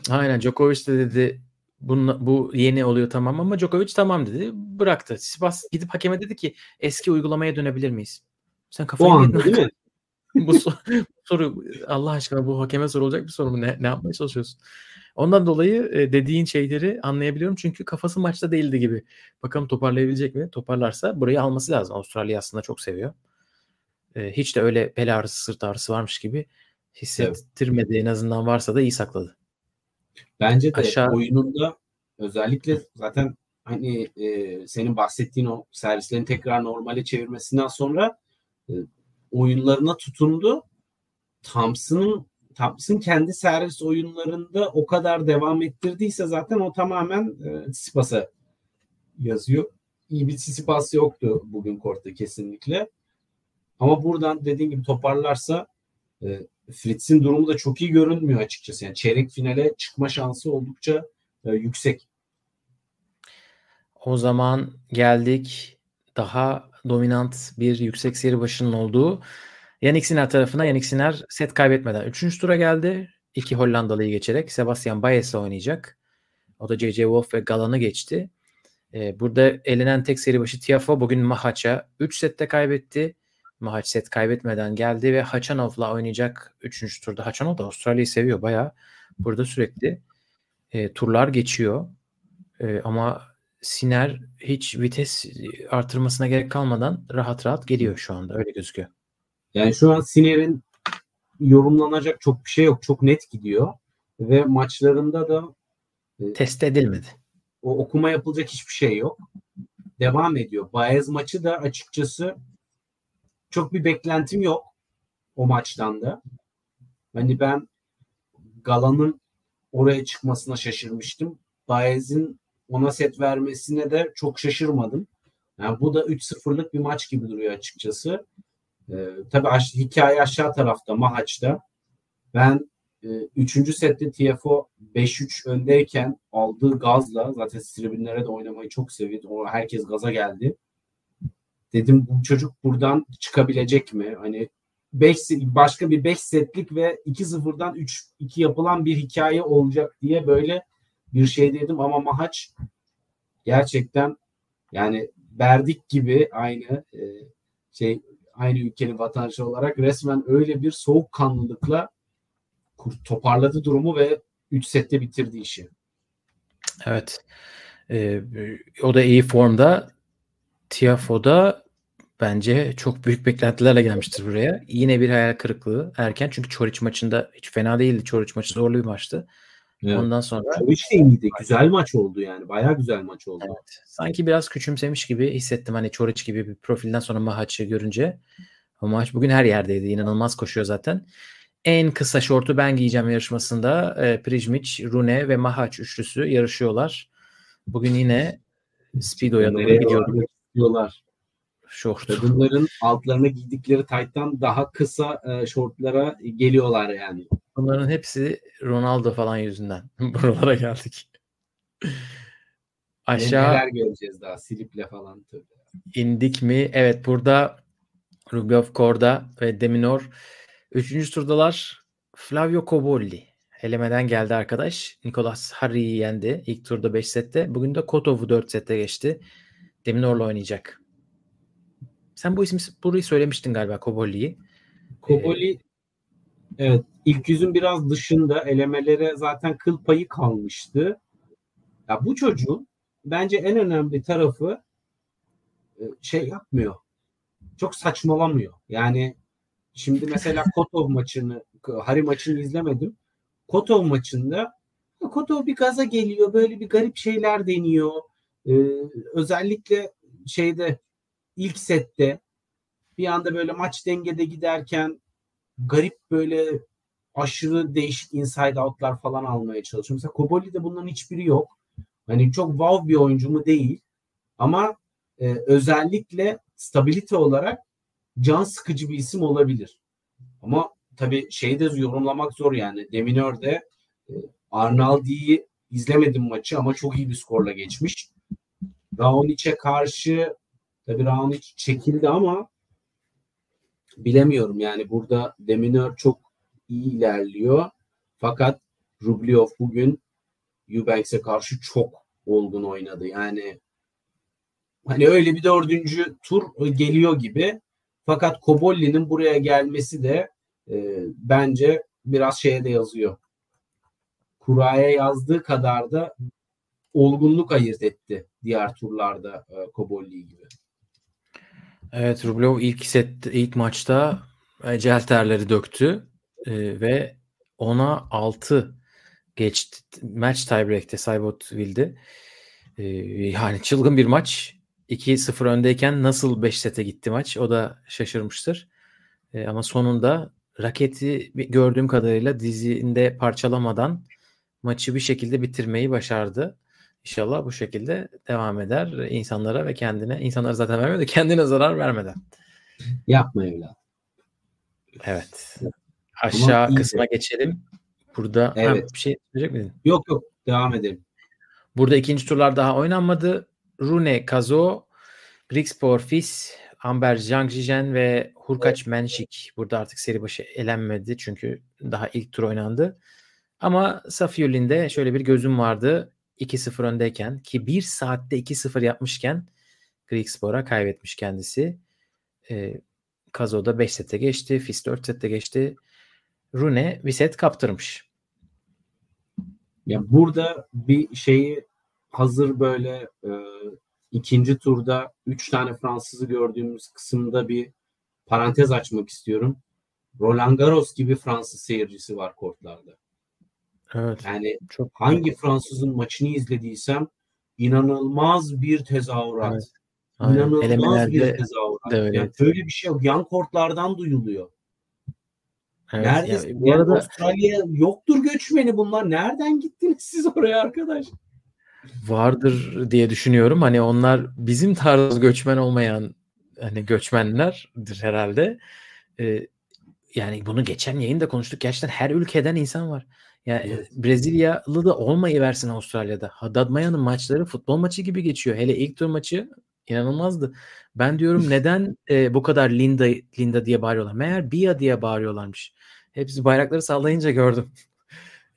Aynen Djokovic de dedi bunun, bu yeni oluyor tamam ama Djokovic tamam dedi. Bıraktı. Sivas gidip hakeme dedi ki eski uygulamaya dönebilir miyiz? Sen kafayı o anda değil mi? bu soru Allah aşkına bu hakeme sorulacak bir soru mu? Ne, ne yapmaya çalışıyorsun? Ondan dolayı e, dediğin şeyleri anlayabiliyorum. Çünkü kafası maçta değildi gibi. Bakalım toparlayabilecek mi? Toparlarsa burayı alması lazım. Avustralya aslında çok seviyor. E, hiç de öyle bel ağrısı, sırt ağrısı varmış gibi hissettirmedi. Evet. En azından varsa da iyi sakladı. Bence de Aşağı... oyununda özellikle zaten hani e, senin bahsettiğin o servislerin tekrar normale çevirmesinden sonra oyunlarına tutundu. Thompson'ın Thompson kendi servis oyunlarında o kadar devam ettirdiyse zaten o tamamen e, Tsitsipas'a yazıyor. İyi bir Tsitsipas yoktu bugün kortta kesinlikle. Ama buradan dediğin gibi toparlarsa e, Fritz'in durumu da çok iyi görünmüyor açıkçası. Yani çeyrek finale çıkma şansı oldukça e, yüksek. O zaman geldik daha dominant bir yüksek seri başının olduğu Yannick Sinner tarafına Yannick Sinner set kaybetmeden 3. tura geldi. İki Hollandalı'yı geçerek Sebastian Baez'le oynayacak. O da J.J. Wolf ve Galan'ı geçti. Ee, burada elenen tek seri başı Tiafo bugün Mahaç'a 3 sette kaybetti. Mahaç set kaybetmeden geldi ve Hachanov'la oynayacak 3. turda. Hachanov da Avustralya'yı seviyor bayağı. Burada sürekli e, turlar geçiyor. E, ama Siner hiç vites artırmasına gerek kalmadan rahat rahat geliyor şu anda. Öyle gözüküyor. Yani şu an Siner'in yorumlanacak çok bir şey yok. Çok net gidiyor. Ve maçlarında da e, test edilmedi. O okuma yapılacak hiçbir şey yok. Devam ediyor. Baez maçı da açıkçası çok bir beklentim yok o maçtan da. Hani ben Galan'ın oraya çıkmasına şaşırmıştım. Baez'in ona set vermesine de çok şaşırmadım. Yani bu da 3-0'lık bir maç gibi duruyor açıkçası. Ee, tabii aş- hikaye aşağı tarafta Mahaç'ta. Ben e, üçüncü sette TFO 5-3 öndeyken aldığı gazla zaten tribünlere de oynamayı çok seviyordu. O herkes gaza geldi. Dedim bu çocuk buradan çıkabilecek mi? Hani 5 başka bir 5 setlik ve 2-0'dan 3-2 yapılan bir hikaye olacak diye böyle bir şey dedim ama Mahaç gerçekten yani Berdik gibi aynı e, şey aynı ülkenin vatandaşı olarak resmen öyle bir soğukkanlılıkla toparladı durumu ve 3 sette bitirdi işi. Evet. Ee, o da iyi formda. Tiafo'da bence çok büyük beklentilerle gelmiştir buraya. Yine bir hayal kırıklığı erken çünkü Çoriç maçında hiç fena değildi. Çoriç maçı zorlu bir maçtı. Evet. Ondan sonra Çoriç de iyiydi. Güzel maç oldu yani. Bayağı güzel maç oldu. Evet. Sanki biraz küçümsemiş gibi hissettim hani Çoriç gibi bir profilden sonra Mahaç'ı görünce. O maç bugün her yerdeydi. İnanılmaz koşuyor zaten. En kısa şortu ben giyeceğim yarışmasında e, Prijmic, Rune ve Mahaç üçlüsü yarışıyorlar. Bugün yine Speedo'ya doğru gidiyorlar. Şort. Kadınların altlarına giydikleri tayttan daha kısa e, şortlara geliyorlar yani. Bunların hepsi Ronaldo falan yüzünden. Buralara geldik. Aşağı neler göreceğiz daha Silip'le falan tabii. İndik mi? Evet burada Rublev Korda ve Deminor. Üçüncü turdalar Flavio Cobolli. Elemeden geldi arkadaş. Nicolas Harry'i yendi ilk turda 5 sette. Bugün de Kotov'u 4 sette geçti. Deminor'la oynayacak. Sen bu ismi burayı söylemiştin galiba Cobolli'yi. Cobolli ee, Evet. ilk yüzün biraz dışında elemelere zaten kıl payı kalmıştı. Ya bu çocuğun bence en önemli tarafı e, şey yapmıyor. Çok saçmalamıyor. Yani şimdi mesela Kotov maçını, Hari maçını izlemedim. Kotov maçında Kotov bir gaza geliyor. Böyle bir garip şeyler deniyor. Ee, özellikle şeyde ilk sette bir anda böyle maç dengede giderken garip böyle aşırı değişik inside out'lar falan almaya çalışıyor. Mesela Koboli'de bunların hiçbiri yok. Hani çok wow bir oyuncu mu değil. Ama e, özellikle stabilite olarak can sıkıcı bir isim olabilir. Ama tabii şeyi de yorumlamak zor yani. Deminör'de e, Arnaldi'yi izlemedim maçı ama çok iyi bir skorla geçmiş. Raonic'e karşı tabii Raonic çekildi ama bilemiyorum yani burada Deminör çok iyi ilerliyor. Fakat Rublev bugün Eubanks'e karşı çok olgun oynadı. Yani hani öyle bir dördüncü tur geliyor gibi. Fakat Kobolli'nin buraya gelmesi de e, bence biraz şeye de yazıyor. Kura'ya yazdığı kadar da olgunluk ayırt etti diğer turlarda e, Kobolli gibi. Evet Rublev ilk set ilk maçta ecel terleri döktü e, ve ona 6 geçti. Match tiebreak'te Cybotville'de. E, yani çılgın bir maç. 2-0 öndeyken nasıl 5 sete gitti maç o da şaşırmıştır. E, ama sonunda raketi gördüğüm kadarıyla dizinde parçalamadan maçı bir şekilde bitirmeyi başardı. İnşallah bu şekilde devam eder insanlara ve kendine. İnsanlara zaten vermiyor da kendine zarar vermeden. Yapma evlat. Evet. Aşağı kısma geçelim. Burada evet. bir şey söyleyecek miydin? Yok yok devam edelim. Burada ikinci turlar daha oynanmadı. Rune Kazo, Grigspor Fis, Amber Zhangjijen ve Hurkaç evet. Menşik burada artık seri başı elenmedi çünkü daha ilk tur oynandı. Ama Safiulin'de şöyle bir gözüm vardı. 2-0 öndeyken ki 1 saatte 2-0 yapmışken Grigspor'a kaybetmiş kendisi. E, Kazo'da 5 sette geçti. Fis 4 sette geçti. Rune bir set kaptırmış. Ya burada bir şeyi hazır böyle e, ikinci turda 3 tane Fransızı gördüğümüz kısımda bir parantez açmak istiyorum. Roland Garros gibi Fransız seyircisi var kortlarda. Evet. Yani çok hangi çok. Fransızın maçını izlediysem inanılmaz bir tezahürat. Evet. Aynen. İnanılmaz Elemelerde, bir tezahürat. Evet. Yani böyle bir şey yok. Yan kortlardan duyuluyor. Evet, Nerede? Yani, bu arada Avustralya yoktur göçmeni bunlar. Nereden gittiniz siz oraya arkadaş? Vardır diye düşünüyorum. Hani onlar bizim tarz göçmen olmayan hani göçmenlerdir herhalde. Ee, yani bunu geçen yayında konuştuk. Gerçekten her ülkeden insan var. Yani evet. Brezilyalı da olmayı versin Avustralya'da. Haddad Maya'nın maçları futbol maçı gibi geçiyor. Hele ilk tur maçı inanılmazdı. Ben diyorum neden e, bu kadar Linda Linda diye bağırıyorlar? Meğer Bia diye bağırıyorlarmış. Hepsi bayrakları sallayınca gördüm.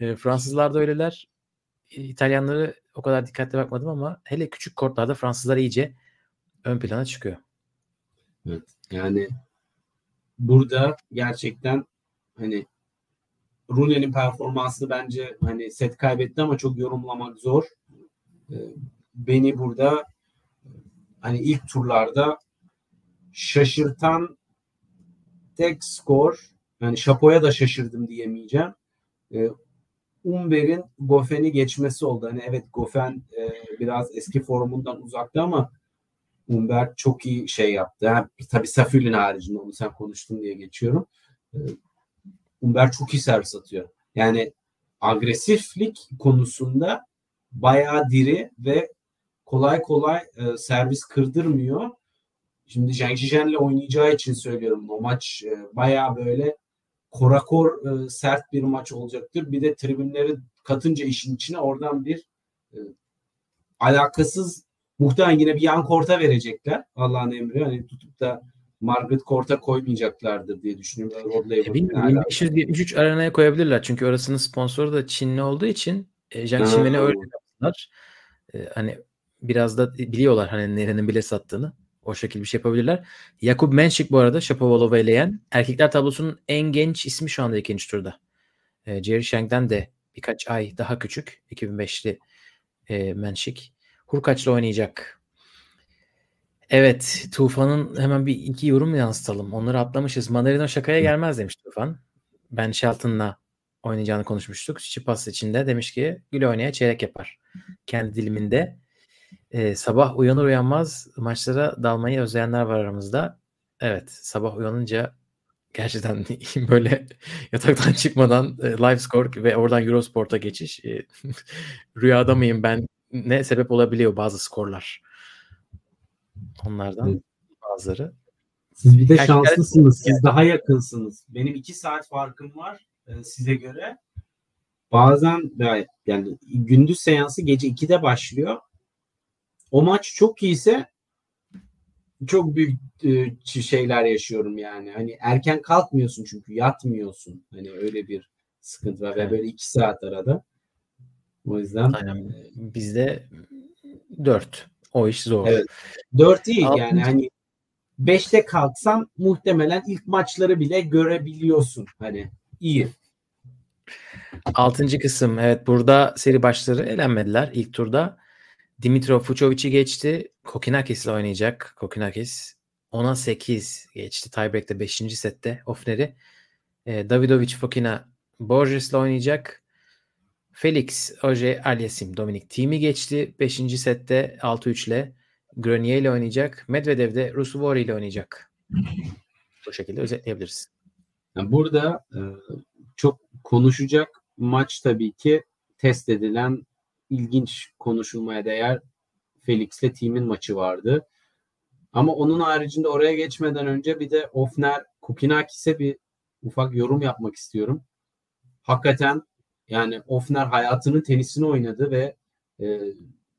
E, Fransızlar da öyleler. İtalyanları o kadar dikkatli bakmadım ama hele küçük kortlarda Fransızlar iyice ön plana çıkıyor. Evet. Yani burada gerçekten hani Rooney'nin performansı bence hani set kaybetti ama çok yorumlamak zor. Ee, beni burada hani ilk turlarda şaşırtan tek skor yani Şapo'ya da şaşırdım diyemeyeceğim. Ee, Umber'in Goffen'i geçmesi oldu. Hani evet Goffen e, biraz eski formundan uzakta ama Umber çok iyi şey yaptı. Yani, tabii Safir'in haricinde onu sen konuştun diye geçiyorum. Ee, Umber çok iyi servis atıyor. Yani agresiflik konusunda bayağı diri ve kolay kolay e, servis kırdırmıyor. Şimdi Zhang Zhijen'le oynayacağı için söylüyorum. O maç e, bayağı böyle korakor e, sert bir maç olacaktır. Bir de tribünleri katınca işin içine oradan bir e, alakasız muhtemelen yine bir yan korta verecekler. Allah'ın emri. Hani tutup da Margaret Court'a koymayacaklardır diye düşünüyorum. Rod e, 1573 arenaya koyabilirler. Çünkü orasının sponsoru da Çinli olduğu için e, Xinmen'i öyle yaptılar. E, hani biraz da biliyorlar hani nerenin bile sattığını. O şekilde bir şey yapabilirler. Jakub Menšik bu arada Shapovalov'u eleyen erkekler tablosunun en genç ismi şu anda ikinci turda. E, Jerry Shank'den de birkaç ay daha küçük. 2005'li e, Menšik. Hurkaç'la oynayacak. Evet. Tufan'ın hemen bir iki yorum yansıtalım. Onları atlamışız. Manarino şakaya gelmez demiş Tufan. Ben Shelton'la oynayacağını konuşmuştuk. Çipas içinde demiş ki gül oynaya çeyrek yapar. Kendi diliminde. Ee, sabah uyanır uyanmaz maçlara dalmayı özleyenler var aramızda. Evet sabah uyanınca gerçekten böyle yataktan çıkmadan e, live score ve oradan Eurosport'a geçiş e, rüyada mıyım ben ne sebep olabiliyor bazı skorlar. Onlardan bazıları. Siz bir de Gerçekten şanslısınız. Siz daha yakınsınız. Benim iki saat farkım var e, size göre. Bazen yani gündüz seansı gece 2'de başlıyor. O maç çok iyiyse çok büyük e, şeyler yaşıyorum yani. Hani erken kalkmıyorsun çünkü yatmıyorsun. Hani öyle bir sıkıntı var ve böyle iki saat arada. O yüzden Aynen. E, bizde dört. O iş zor. Evet. Dört değil Altın... yani hani beşte kalksan muhtemelen ilk maçları bile görebiliyorsun. Hani iyi. Altıncı kısım. Evet burada seri başları elenmediler ilk turda. Dimitrov Fucovic'i geçti. Kokinakis ile oynayacak. Kokinakis 10'a 8 geçti. Tiebreak'te 5. sette Ofner'i. E, Davidovic Fokina Borges ile oynayacak. Felix Oje Aliasim Dominik Thieme'i geçti. 5. sette 6-3 ile Grenier ile oynayacak. Medvedev de Rusuvori ile oynayacak. Bu şekilde özetleyebiliriz. Burada e, çok konuşacak maç tabii ki test edilen ilginç konuşulmaya değer Felix'le Team'in maçı vardı. Ama onun haricinde oraya geçmeden önce bir de Ofner Kukinakis'e bir ufak yorum yapmak istiyorum. Hakikaten yani Ofner hayatının tenisini oynadı ve e,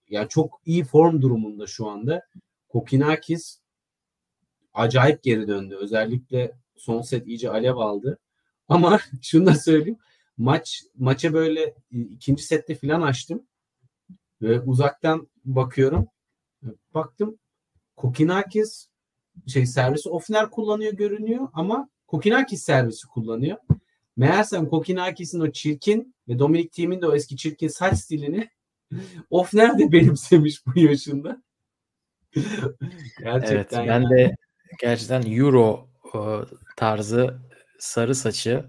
yani çok iyi form durumunda şu anda. Kokinakis acayip geri döndü. Özellikle son set iyice alev aldı. Ama şunu da söyleyeyim. Maç maça böyle ikinci sette filan açtım. Ve uzaktan bakıyorum. Baktım Kokinakis şey servisi Ofner kullanıyor görünüyor ama Kokinakis servisi kullanıyor. Meğersem Kokinakis'in o çirkin ve Dominic Thiem'in de o eski çirkin saç stilini Ofner de benimsemiş bu yaşında. gerçekten evet, ben yani. de gerçekten Euro e, tarzı sarı saçı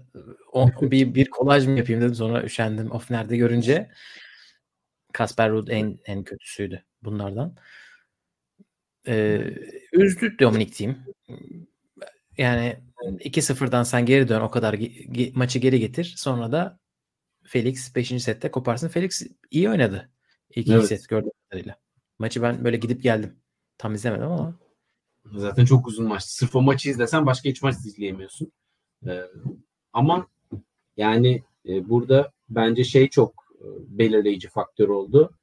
o, bir, bir kolaj mı yapayım dedim sonra üşendim Ofner'de görünce. Kasper Ruud en en kötüsüydü bunlardan. Ee, üzdü Dominic Thiem. Yani 2-0'dan sen geri dön o kadar maçı geri getir. Sonra da Felix 5. sette koparsın. Felix iyi oynadı. İlk evet. set gördüğüm kadarıyla. Maçı ben böyle gidip geldim. Tam izlemedim ama. Zaten çok uzun maç. Sırf o maçı izlesen başka hiç maç izleyemiyorsun. Ee, ama yani e, burada bence şey çok e, belirleyici faktör oldu.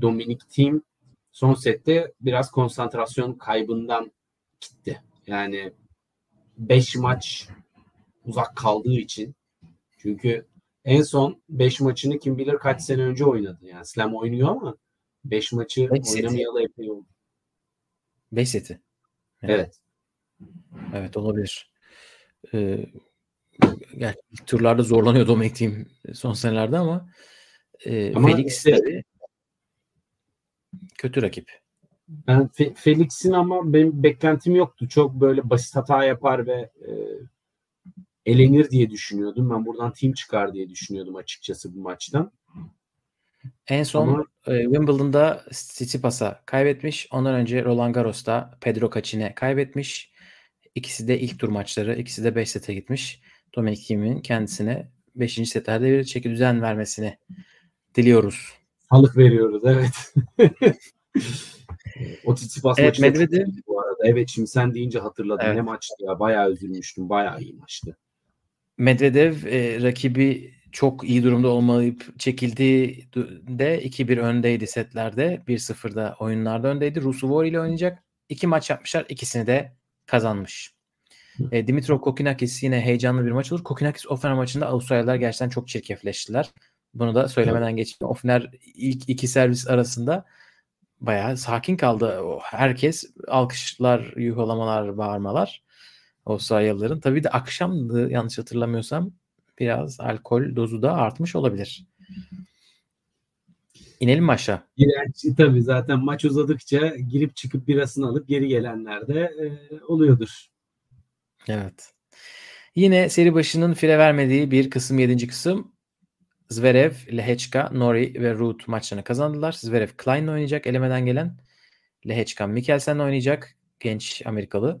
Dominic Thiem son sette biraz konsantrasyon kaybından gitti. Yani 5 maç uzak kaldığı için çünkü en son 5 maçını kim bilir kaç sene önce oynadı. Yani Slam oynuyor ama 5 maçı beş oynamayalı epey oldu. 5 seti. Evet. evet. Evet olabilir. Ee, yani turlarda zorlanıyor Dominic Team son senelerde ama, e, ama Felix işte, tabii kötü rakip. Ben Fe- Felix'in ama benim beklentim yoktu. Çok böyle basit hata yapar ve e, elenir diye düşünüyordum. Ben buradan team çıkar diye düşünüyordum açıkçası bu maçtan. En son Ama... e, Wimbledon'da Tsitsipas'a kaybetmiş. Ondan önce Roland Garros'ta Pedro Cacin'e kaybetmiş. İkisi de ilk tur maçları. İkisi de 5 sete gitmiş. Dominic Thiem'in kendisine 5. setlerde bir çeki düzen vermesini diliyoruz. Salık veriyoruz evet. o Tsitsipas evet, maçı Medvedev... bu arada. Evet şimdi sen deyince hatırladım. Evet. Ne maçtı ya. Bayağı üzülmüştüm. Bayağı iyi maçtı. Medvedev e, rakibi çok iyi durumda olmayıp çekildiğinde 2-1 öndeydi setlerde. 1-0'da oyunlarda öndeydi. Rusuvori ile oynayacak. İki maç yapmışlar. ikisini de kazanmış. E, Dimitrov Kokinakis yine heyecanlı bir maç olur. Kokinakis Ofner maçında Avustralyalılar gerçekten çok çirkefleştiler. Bunu da söylemeden geçeyim. Ofner ilk iki servis arasında bayağı sakin kaldı. Herkes alkışlar, yuhalamalar, bağırmalar. Avustralyalıların. Tabii de akşamdı yanlış hatırlamıyorsam biraz alkol dozu da artmış olabilir. İnelim mi aşağı? Giren, tabii zaten maç uzadıkça girip çıkıp birasını alıp geri gelenler de e, oluyordur. Evet. Yine seri başının fire vermediği bir kısım 7. kısım. Zverev, Lehechka, Nori ve Ruth maçlarını kazandılar. Zverev Klein'le oynayacak elemeden gelen. Lehechka Mikkelsen'le oynayacak. Genç Amerikalı.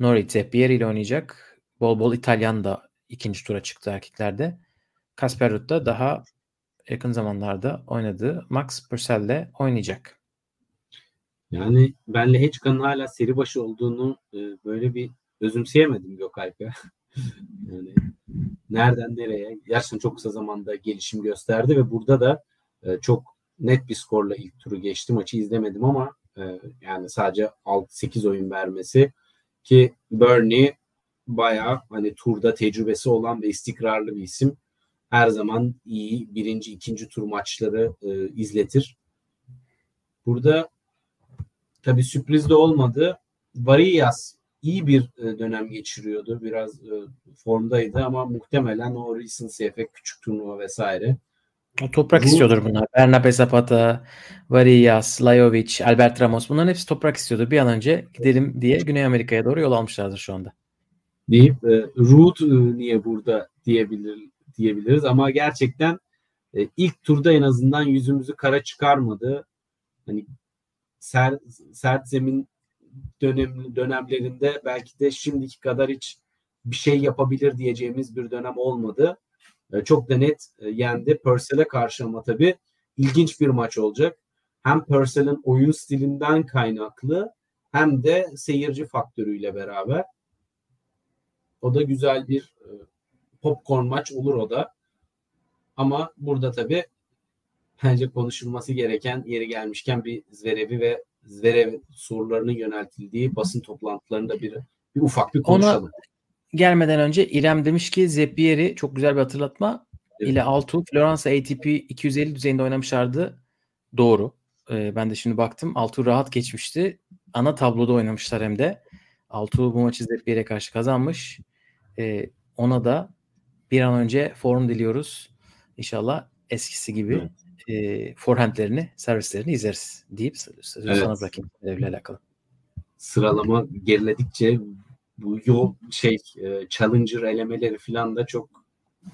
Nori Teppier ile oynayacak. Bol bol İtalyan da ikinci tura çıktı erkeklerde. Kasper Ruud da daha yakın zamanlarda oynadığı Max Purcell'le oynayacak. Yani ben Lehechka'nın hala seri başı olduğunu e, böyle bir özümseyemedim Gökalp'e. yani nereden nereye gerçekten çok kısa zamanda gelişim gösterdi ve burada da e, çok net bir skorla ilk turu geçti. Maçı izlemedim ama e, yani sadece 6-8 oyun vermesi ki Bernie bayağı hani turda tecrübesi olan ve istikrarlı bir isim. Her zaman iyi birinci, ikinci tur maçları e, izletir. Burada tabii sürpriz de olmadı. Varillas iyi bir e, dönem geçiriyordu. Biraz e, formdaydı ama muhtemelen o recency efekt küçük turnuva vesaire. O toprak Bu, istiyordur bunlar. Bernabe Zapata, Varillas, Lajovic, Albert Ramos bunların hepsi toprak istiyordu. Bir an önce gidelim diye Güney Amerika'ya doğru yol almışlardır şu anda. Deyip e, Root e, niye burada diyebilir diyebiliriz ama gerçekten e, ilk turda en azından yüzümüzü kara çıkarmadı. Hani sert, sert zemin dönem, dönemlerinde belki de şimdiki kadar hiç bir şey yapabilir diyeceğimiz bir dönem olmadı. E, çok da net e, yendi. Purcell'e karşı ama tabii ilginç bir maç olacak. Hem Purcell'in oyun stilinden kaynaklı hem de seyirci faktörüyle beraber. O da güzel bir e, popcorn maç olur o da. Ama burada tabii bence konuşulması gereken yeri gelmişken bir Zverev'i ve Zverev sorularının yöneltildiği basın toplantılarında bir, bir ufak bir konuşalım. Ona gelmeden önce İrem demiş ki Zeppieri çok güzel bir hatırlatma evet. ile Altu Florence ATP 250 düzeyinde oynamışlardı. Doğru. Ee, ben de şimdi baktım. Altu rahat geçmişti. Ana tabloda oynamışlar hem de. Altu bu maçı Zeppieri'ye karşı kazanmış. Ee, ona da bir an önce form diliyoruz. İnşallah eskisi gibi evet e, forehandlerini, servislerini izleriz deyip sözü evet. sana bırakayım görevle alakalı. Sıralama geriledikçe bu yol şey e, challenger elemeleri falan da çok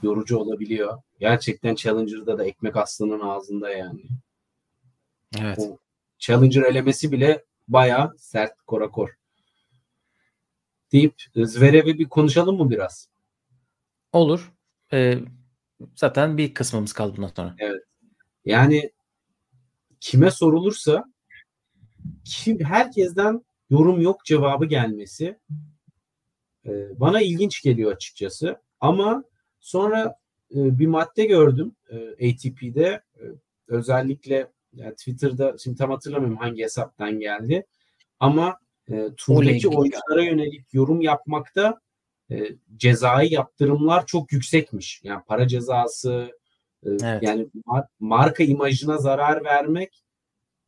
yorucu olabiliyor. Gerçekten challenger'da da ekmek aslının ağzında yani. Evet. O challenger elemesi bile bayağı sert korakor. Deyip Zverev'i bir konuşalım mı biraz? Olur. Ee, zaten bir kısmımız kaldı bundan sonra. Evet. Yani kime sorulursa kim, herkesten yorum yok cevabı gelmesi e, bana ilginç geliyor açıkçası. Ama sonra e, bir madde gördüm e, ATP'de e, özellikle yani Twitter'da şimdi tam hatırlamıyorum hangi hesaptan geldi ama e, turdaki oyunculara yönelik yorum yapmakta e, cezai yaptırımlar çok yüksekmiş. Yani para cezası, evet. Yani marka imajına zarar vermek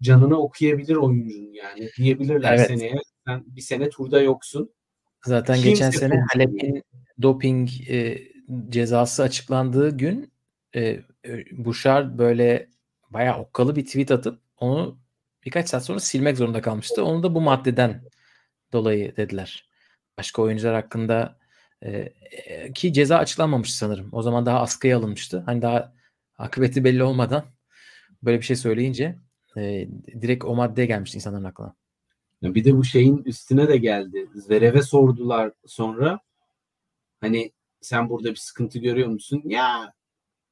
canını okuyabilir oyuncunun yani. Diyebilirler evet. seneye sen bir sene turda yoksun. Zaten Kimse geçen sene Halep'in doping e, cezası açıklandığı gün e, Bouchard böyle bayağı okkalı bir tweet atıp onu birkaç saat sonra silmek zorunda kalmıştı. Onu da bu maddeden dolayı dediler. Başka oyuncular hakkında e, ki ceza açıklanmamış sanırım. O zaman daha askıya alınmıştı. Hani daha akıbeti belli olmadan böyle bir şey söyleyince e, direkt o maddeye gelmiş insanların aklına. Bir de bu şeyin üstüne de geldi. Zverev'e sordular sonra hani sen burada bir sıkıntı görüyor musun? Ya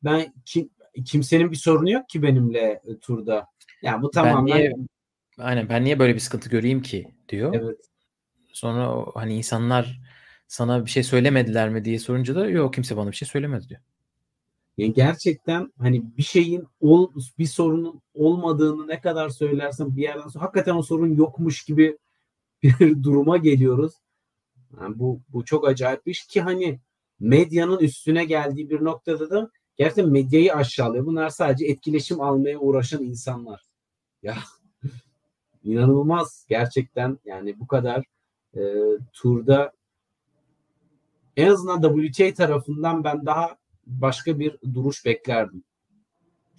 ben kim, kimsenin bir sorunu yok ki benimle e, turda. Yani bu tamamen ben niye, aynen ben niye böyle bir sıkıntı göreyim ki diyor. Evet. Sonra hani insanlar sana bir şey söylemediler mi diye sorunca da yok kimse bana bir şey söylemedi diyor. Yani gerçekten hani bir şeyin ol, bir sorunun olmadığını ne kadar söylersen bir yerden sonra hakikaten o sorun yokmuş gibi bir duruma geliyoruz. Yani bu bu çok acayip bir iş ki hani medyanın üstüne geldiği bir noktada da gerçekten medyayı aşağılıyor. Bunlar sadece etkileşim almaya uğraşan insanlar. Ya inanılmaz gerçekten yani bu kadar e, turda en azından WTA tarafından ben daha başka bir duruş beklerdim.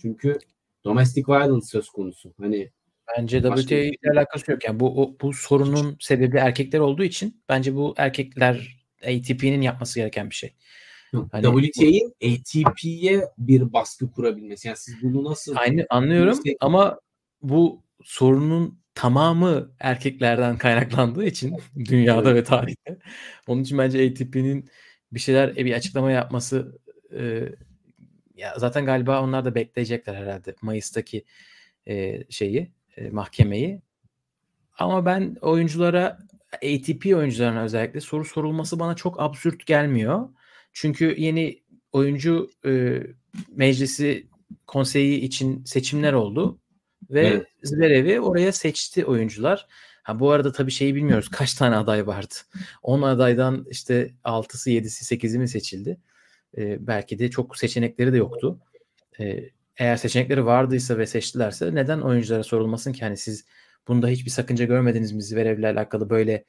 Çünkü domestic violence söz konusu. Hani Bence WTA ile alakası yok. Yani bu o, bu sorunun sebebi erkekler olduğu için bence bu erkekler ATP'nin yapması gereken bir şey. Hani, WTA'nin ATP'ye bir baskı kurabilmesi. Yani siz bunu nasıl Aynı anlıyorum ama bu sorunun tamamı erkeklerden kaynaklandığı için dünyada evet. ve tarihte. Onun için bence ATP'nin bir şeyler e, bir açıklama yapması e, ya zaten galiba onlar da bekleyecekler herhalde Mayıs'taki e, şeyi e, mahkemeyi. Ama ben oyunculara ATP oyuncularına özellikle soru sorulması bana çok absürt gelmiyor. Çünkü yeni oyuncu e, meclisi konseyi için seçimler oldu ve evet. Zverev'i oraya seçti oyuncular. Ha bu arada tabii şeyi bilmiyoruz. Kaç tane aday vardı? 10 adaydan işte 6'sı, 7'si, 8'i mi seçildi? Ee, belki de çok seçenekleri de yoktu. Ee, eğer seçenekleri vardıysa ve seçtilerse neden oyunculara sorulmasın ki? Hani siz bunda hiçbir sakınca görmediniz mi Zverev'le alakalı böyle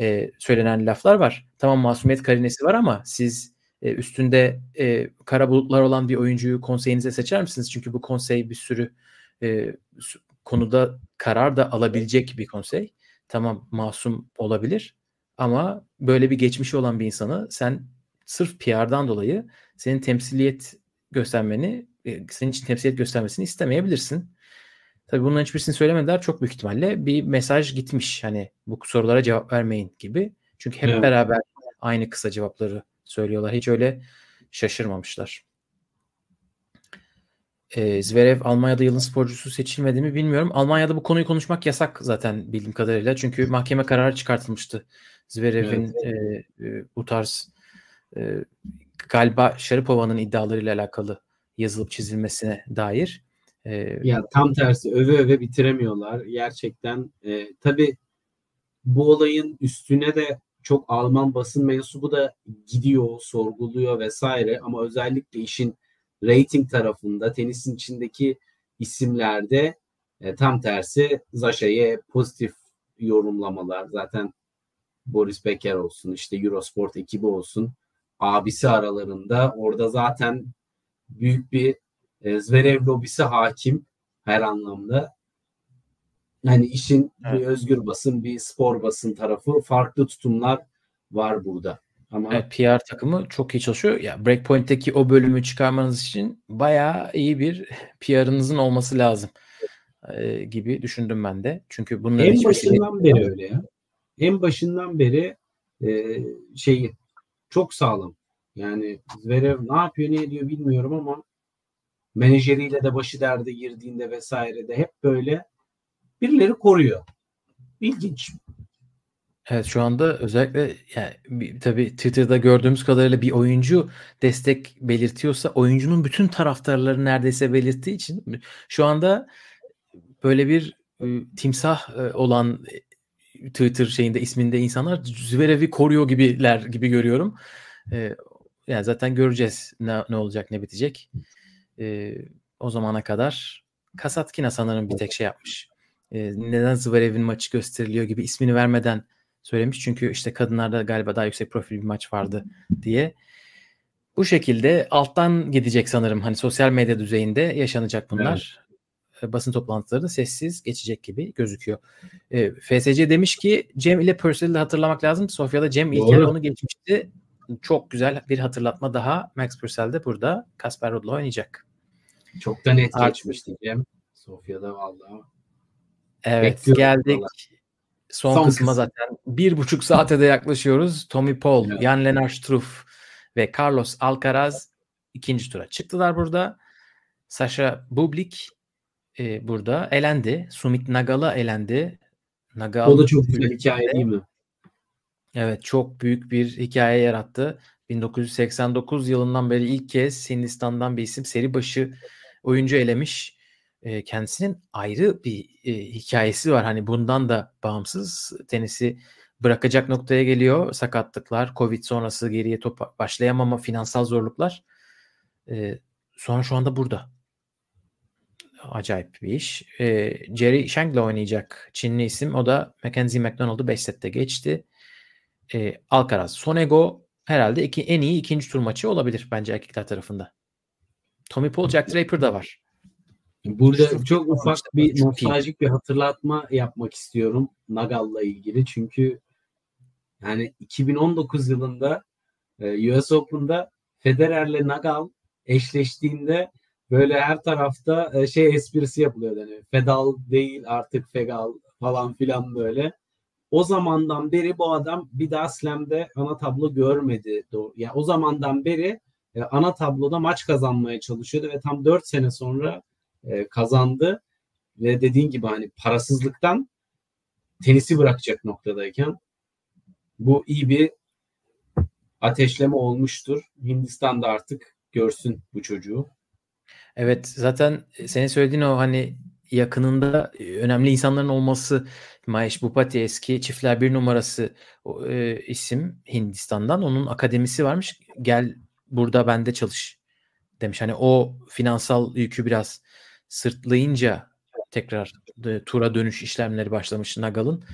e, söylenen laflar var. Tamam masumiyet karinesi var ama siz e, üstünde e, kara bulutlar olan bir oyuncuyu konseyinize seçer misiniz? Çünkü bu konsey bir sürü e, konuda karar da alabilecek bir konsey. Tamam masum olabilir ama böyle bir geçmişi olan bir insanı sen sırf PR'dan dolayı senin temsiliyet göstermeni, e, senin için temsiliyet göstermesini istemeyebilirsin. Tabii bunların hiçbirisini söylemediler. Çok büyük ihtimalle bir mesaj gitmiş. Hani bu sorulara cevap vermeyin gibi. Çünkü hep evet. beraber aynı kısa cevapları söylüyorlar. Hiç öyle şaşırmamışlar. E, Zverev Almanya'da yılın sporcusu seçilmedi mi bilmiyorum. Almanya'da bu konuyu konuşmak yasak zaten bildiğim kadarıyla. Çünkü mahkeme kararı çıkartılmıştı. Zverev'in evet. e, e, bu tarz e, galiba Sharapova'nın iddialarıyla alakalı yazılıp çizilmesine dair. E, ya tam tersi öve öve bitiremiyorlar. Gerçekten e, tabii bu olayın üstüne de çok Alman basın mensubu da gidiyor, sorguluyor vesaire ama özellikle işin rating tarafında tenisin içindeki isimlerde e, tam tersi Zaşa'ya pozitif yorumlamalar zaten Boris Becker olsun işte Eurosport ekibi olsun abisi aralarında orada zaten büyük bir e, Zverev lobisi hakim her anlamda. Yani işin evet. bir özgür basın, bir spor basın tarafı farklı tutumlar var burada. Ama evet, PR takımı çok iyi çalışıyor. Ya Breakpoint'teki o bölümü çıkarmanız için bayağı iyi bir PR'ınızın olması lazım e, gibi düşündüm ben de. Çünkü bunların en başından şey... beri öyle ya. En başından beri e, şeyi çok sağlam. Yani Zverev ne yapıyor ne ediyor bilmiyorum ama menajeriyle de başı derde girdiğinde vesaire de hep böyle birileri koruyor. İlginç. Evet şu anda özellikle yani tabii Twitter'da gördüğümüz kadarıyla bir oyuncu destek belirtiyorsa oyuncunun bütün taraftarları neredeyse belirttiği için şu anda böyle bir e, timsah e, olan Twitter şeyinde isminde insanlar Zverev'i koruyor gibiler gibi görüyorum. E, yani zaten göreceğiz ne, ne olacak ne bitecek. E, o zamana kadar Kasatkina sanırım bir tek şey yapmış. E, neden Zverev'in maçı gösteriliyor gibi ismini vermeden söylemiş. Çünkü işte kadınlarda galiba daha yüksek profil bir maç vardı diye. Bu şekilde alttan gidecek sanırım. Hani sosyal medya düzeyinde yaşanacak bunlar. Evet. Basın toplantıları da sessiz geçecek gibi gözüküyor. E, FSC demiş ki Cem ile Purcell'i hatırlamak lazım. Sofya'da Cem ilk kere onu geçmişti. Çok güzel bir hatırlatma daha. Max Purcell de burada Kasper Ruud'la oynayacak. Çok da net geçmişti Cem. Sofya'da vallahi. Evet Bekliyorum geldik. Vallahi. Son, Son kısma kısım. zaten bir buçuk saate de yaklaşıyoruz. Tommy Paul, evet. Jan Lennart Struff ve Carlos Alcaraz ikinci tura çıktılar burada. Sasha Bublik e, burada elendi. Sumit Nagala elendi. Nagal o da çok güzel hikaye değil mi? Evet çok büyük bir hikaye yarattı. 1989 yılından beri ilk kez Hindistan'dan bir isim seri başı oyuncu elemiş e, kendisinin ayrı bir e, hikayesi var. Hani bundan da bağımsız tenisi bırakacak noktaya geliyor. Sakatlıklar, Covid sonrası geriye top başlayamama, finansal zorluklar. E, sonra şu anda burada. Acayip bir iş. E, Jerry Shank'la oynayacak Çinli isim. O da Mackenzie McDonald'ı 5 sette geçti. E, Alcaraz. Sonego herhalde iki, en iyi ikinci tur maçı olabilir bence erkekler tarafında. Tommy Paul, Jack Draper da var. Burada çok, çok ufak bir nostaljik bir hatırlatma yapmak istiyorum Nagal'la ilgili. Çünkü yani 2019 yılında US Open'da Federer'le Nagal eşleştiğinde böyle her tarafta e, şey esprisi yapılıyor yani Fedal değil artık Fegal falan filan böyle. O zamandan beri bu adam bir daha Slam'de ana tablo görmedi. Ya yani o zamandan beri e, ana tabloda maç kazanmaya çalışıyordu ve tam 4 sene sonra e, kazandı ve dediğin gibi hani parasızlıktan tenisi bırakacak noktadayken bu iyi bir ateşleme olmuştur. Hindistan da artık görsün bu çocuğu. Evet zaten senin söylediğin o hani yakınında önemli insanların olması Mahesh Bhupati eski çiftler bir numarası e, isim Hindistan'dan onun akademisi varmış gel burada bende çalış demiş. Hani o finansal yükü biraz sırtlayınca tekrar e, tura dönüş işlemleri başlamış Nagal'ın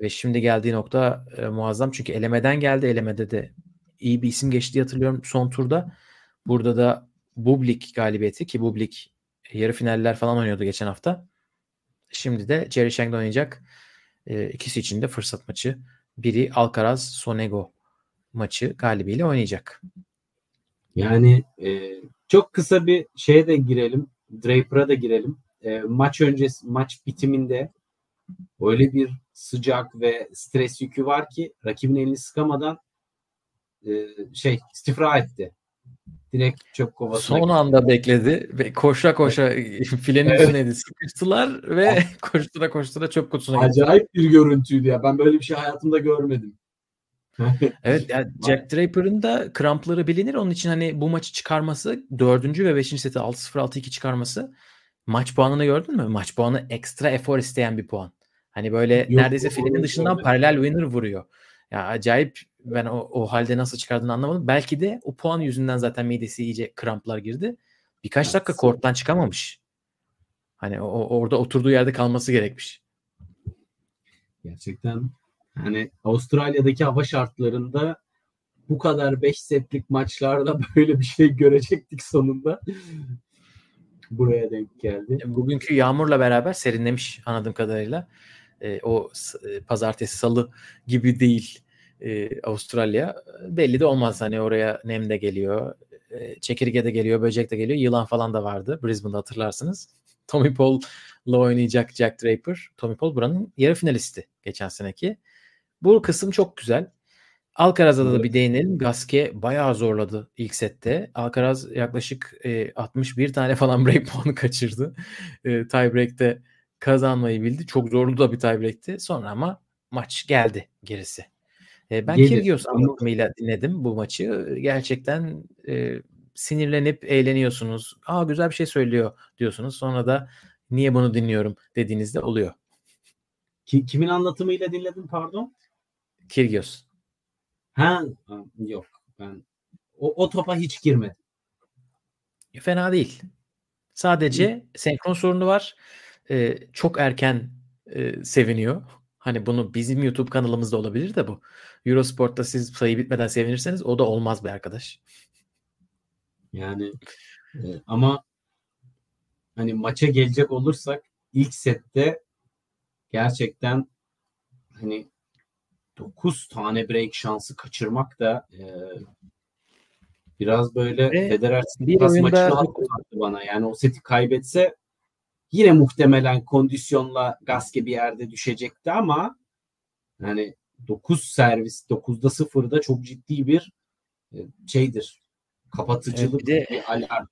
ve şimdi geldiği nokta e, muazzam çünkü elemeden geldi elemede de iyi bir isim geçti hatırlıyorum son turda. Burada da Bublik galibiyeti ki Bublik yarı finaller falan oynuyordu geçen hafta. Şimdi de Jerry Shank'da oynayacak. E, ikisi için de fırsat maçı. Biri Alcaraz Sonego maçı galibiyle oynayacak. Yani e, çok kısa bir şeye de girelim. Draper'a da girelim. E, maç öncesi, maç bitiminde öyle bir sıcak ve stres yükü var ki rakibin elini sıkamadan e, şey istifra etti. Direkt çöp kovasına. Son anda bekledi ve koşa koşa filenin evet. üstüneydi. Sıkıştılar ve koştura koştura çöp kutusuna gitti. Acayip bir görüntüydü ya. Ben böyle bir şey hayatımda görmedim. evet yani Jack Draper'ın da krampları bilinir. Onun için hani bu maçı çıkarması dördüncü ve beşinci seti 6-0 6-2 çıkarması maç puanını gördün mü? Maç puanı ekstra efor isteyen bir puan. Hani böyle Yok, neredeyse filenin dışından paralel winner vuruyor. Ya acayip ben o, o halde nasıl çıkardığını anlamadım. Belki de o puan yüzünden zaten midesi iyice kramplar girdi. Birkaç dakika korttan çıkamamış. Hani o, orada oturduğu yerde kalması gerekmiş. Gerçekten hani Avustralya'daki hava şartlarında bu kadar 5 setlik maçlarda böyle bir şey görecektik sonunda. Buraya denk geldi. Bugünkü yağmurla beraber serinlemiş anladığım kadarıyla. E, o e, pazartesi salı gibi değil e, Avustralya. Belli de olmaz hani oraya nem de geliyor. E, çekirge de geliyor, böcek de geliyor. Yılan falan da vardı. Brisbane'da hatırlarsınız. Tommy Paul'la oynayacak Jack Draper. Tommy Paul buranın yarı finalisti geçen seneki. Bu kısım çok güzel. Alcaraz'a da, bir değinelim. Gaske bayağı zorladı ilk sette. Alcaraz yaklaşık e, 61 tane falan break puanı kaçırdı. E, tiebreak'te kazanmayı bildi. Çok zorlu da bir tiebreak'ti. Sonra ama maç geldi gerisi. E, ben Gelir. Kyrgios anlatımıyla dinledim bu maçı. Gerçekten e, sinirlenip eğleniyorsunuz. Aa güzel bir şey söylüyor diyorsunuz. Sonra da niye bunu dinliyorum dediğinizde oluyor. Ki, kimin anlatımıyla dinledin pardon? Kyrgios. Ha yok ben o, o topa hiç girmedim. Fena değil. Sadece senkron sorunu var. Ee, çok erken e, seviniyor. Hani bunu bizim YouTube kanalımızda olabilir de bu. Eurosport'ta siz sayı bitmeden sevinirseniz o da olmaz be arkadaş. Yani e, ama hani maça gelecek olursak ilk sette gerçekten hani 9 tane break şansı kaçırmak da e, biraz böyle Federer bir maçını hatırlattı bana. Yani o seti kaybetse yine muhtemelen kondisyonla Gaske bir yerde düşecekti ama yani 9 servis 9'da 0'da çok ciddi bir e, şeydir. Kapatıcılık bir, de, bir alarm.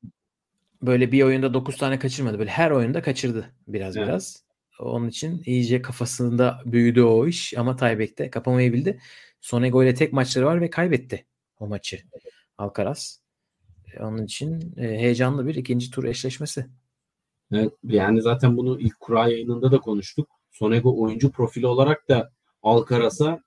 Böyle bir oyunda 9 tane kaçırmadı. Böyle her oyunda kaçırdı biraz evet. biraz. Onun için iyice kafasında büyüdü o iş ama Taybek'te kapamayı bildi. Sonego ile tek maçları var ve kaybetti o maçı Alcaraz. E, onun için e, heyecanlı bir ikinci tur eşleşmesi. Evet, yani zaten bunu ilk kura yayınında da konuştuk. Sonego oyuncu profili olarak da Alcaraz'a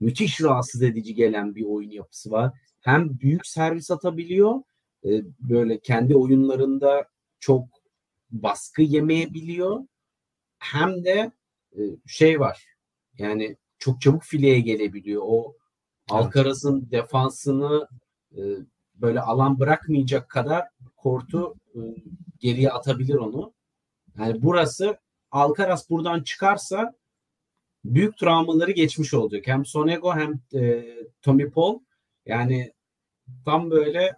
müthiş rahatsız edici gelen bir oyun yapısı var. Hem büyük servis atabiliyor, e, böyle kendi oyunlarında çok baskı yemeyebiliyor hem de e, şey var. Yani çok çabuk fileye gelebiliyor. O Alcaraz'ın defansını e, böyle alan bırakmayacak kadar Kortu e, geriye atabilir onu. Yani burası Alcaraz buradan çıkarsa büyük travmaları geçmiş olacak. Hem Sonego hem e, Tommy Paul yani tam böyle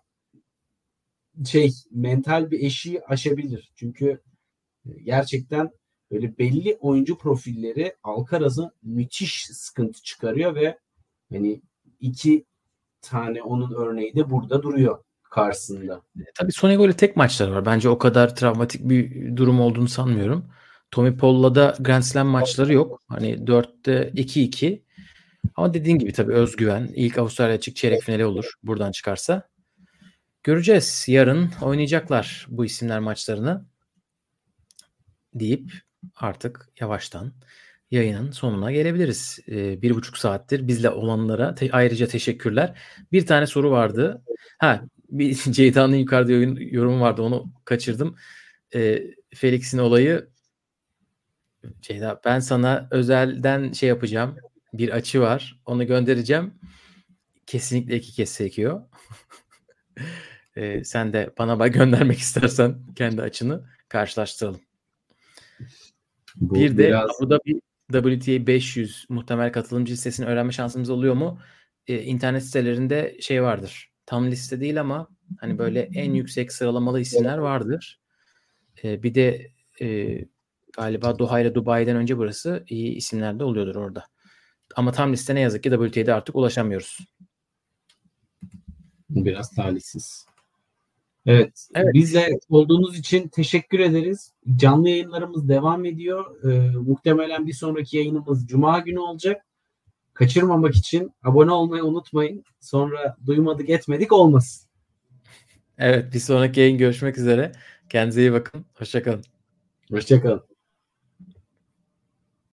şey mental bir eşiği aşabilir. Çünkü gerçekten böyle belli oyuncu profilleri Alcaraz'ın müthiş sıkıntı çıkarıyor ve hani iki tane onun örneği de burada duruyor karşısında. E, tabii Sonego ile tek maçları var. Bence o kadar travmatik bir durum olduğunu sanmıyorum. Tommy Paul'la da Grand Slam maçları yok. Hani 4'te 2-2. Ama dediğin gibi tabii özgüven. İlk Avustralya açık çeyrek finali olur buradan çıkarsa. Göreceğiz. Yarın oynayacaklar bu isimler maçlarını deyip artık yavaştan yayının sonuna gelebiliriz. Ee, bir buçuk saattir bizle olanlara te- ayrıca teşekkürler. Bir tane soru vardı. Ha bir Ceyda'nın yukarıda oyun, yorumu vardı onu kaçırdım. Ee, Felix'in olayı Ceyda ben sana özelden şey yapacağım. Bir açı var. Onu göndereceğim. Kesinlikle iki kez sekiyor. ee, sen de bana göndermek istersen kendi açını karşılaştıralım. Bu bir de biraz... burada bir WTA 500 muhtemel katılımcı listesini öğrenme şansımız oluyor mu? Ee, internet sitelerinde şey vardır. Tam liste değil ama hani böyle en yüksek sıralamalı isimler vardır. Ee, bir de e, galiba Doha ile Dubai'den önce burası iyi isimler de oluyordur orada. Ama tam liste ne yazık ki WTA'de artık ulaşamıyoruz. Biraz talihsiz. Evet, evet. Bizle olduğunuz için teşekkür ederiz. Canlı yayınlarımız devam ediyor. Ee, muhtemelen bir sonraki yayınımız Cuma günü olacak. Kaçırmamak için abone olmayı unutmayın. Sonra duymadık etmedik olmasın. Evet bir sonraki yayın görüşmek üzere. Kendinize iyi bakın. Hoşçakalın. Hoşçakalın.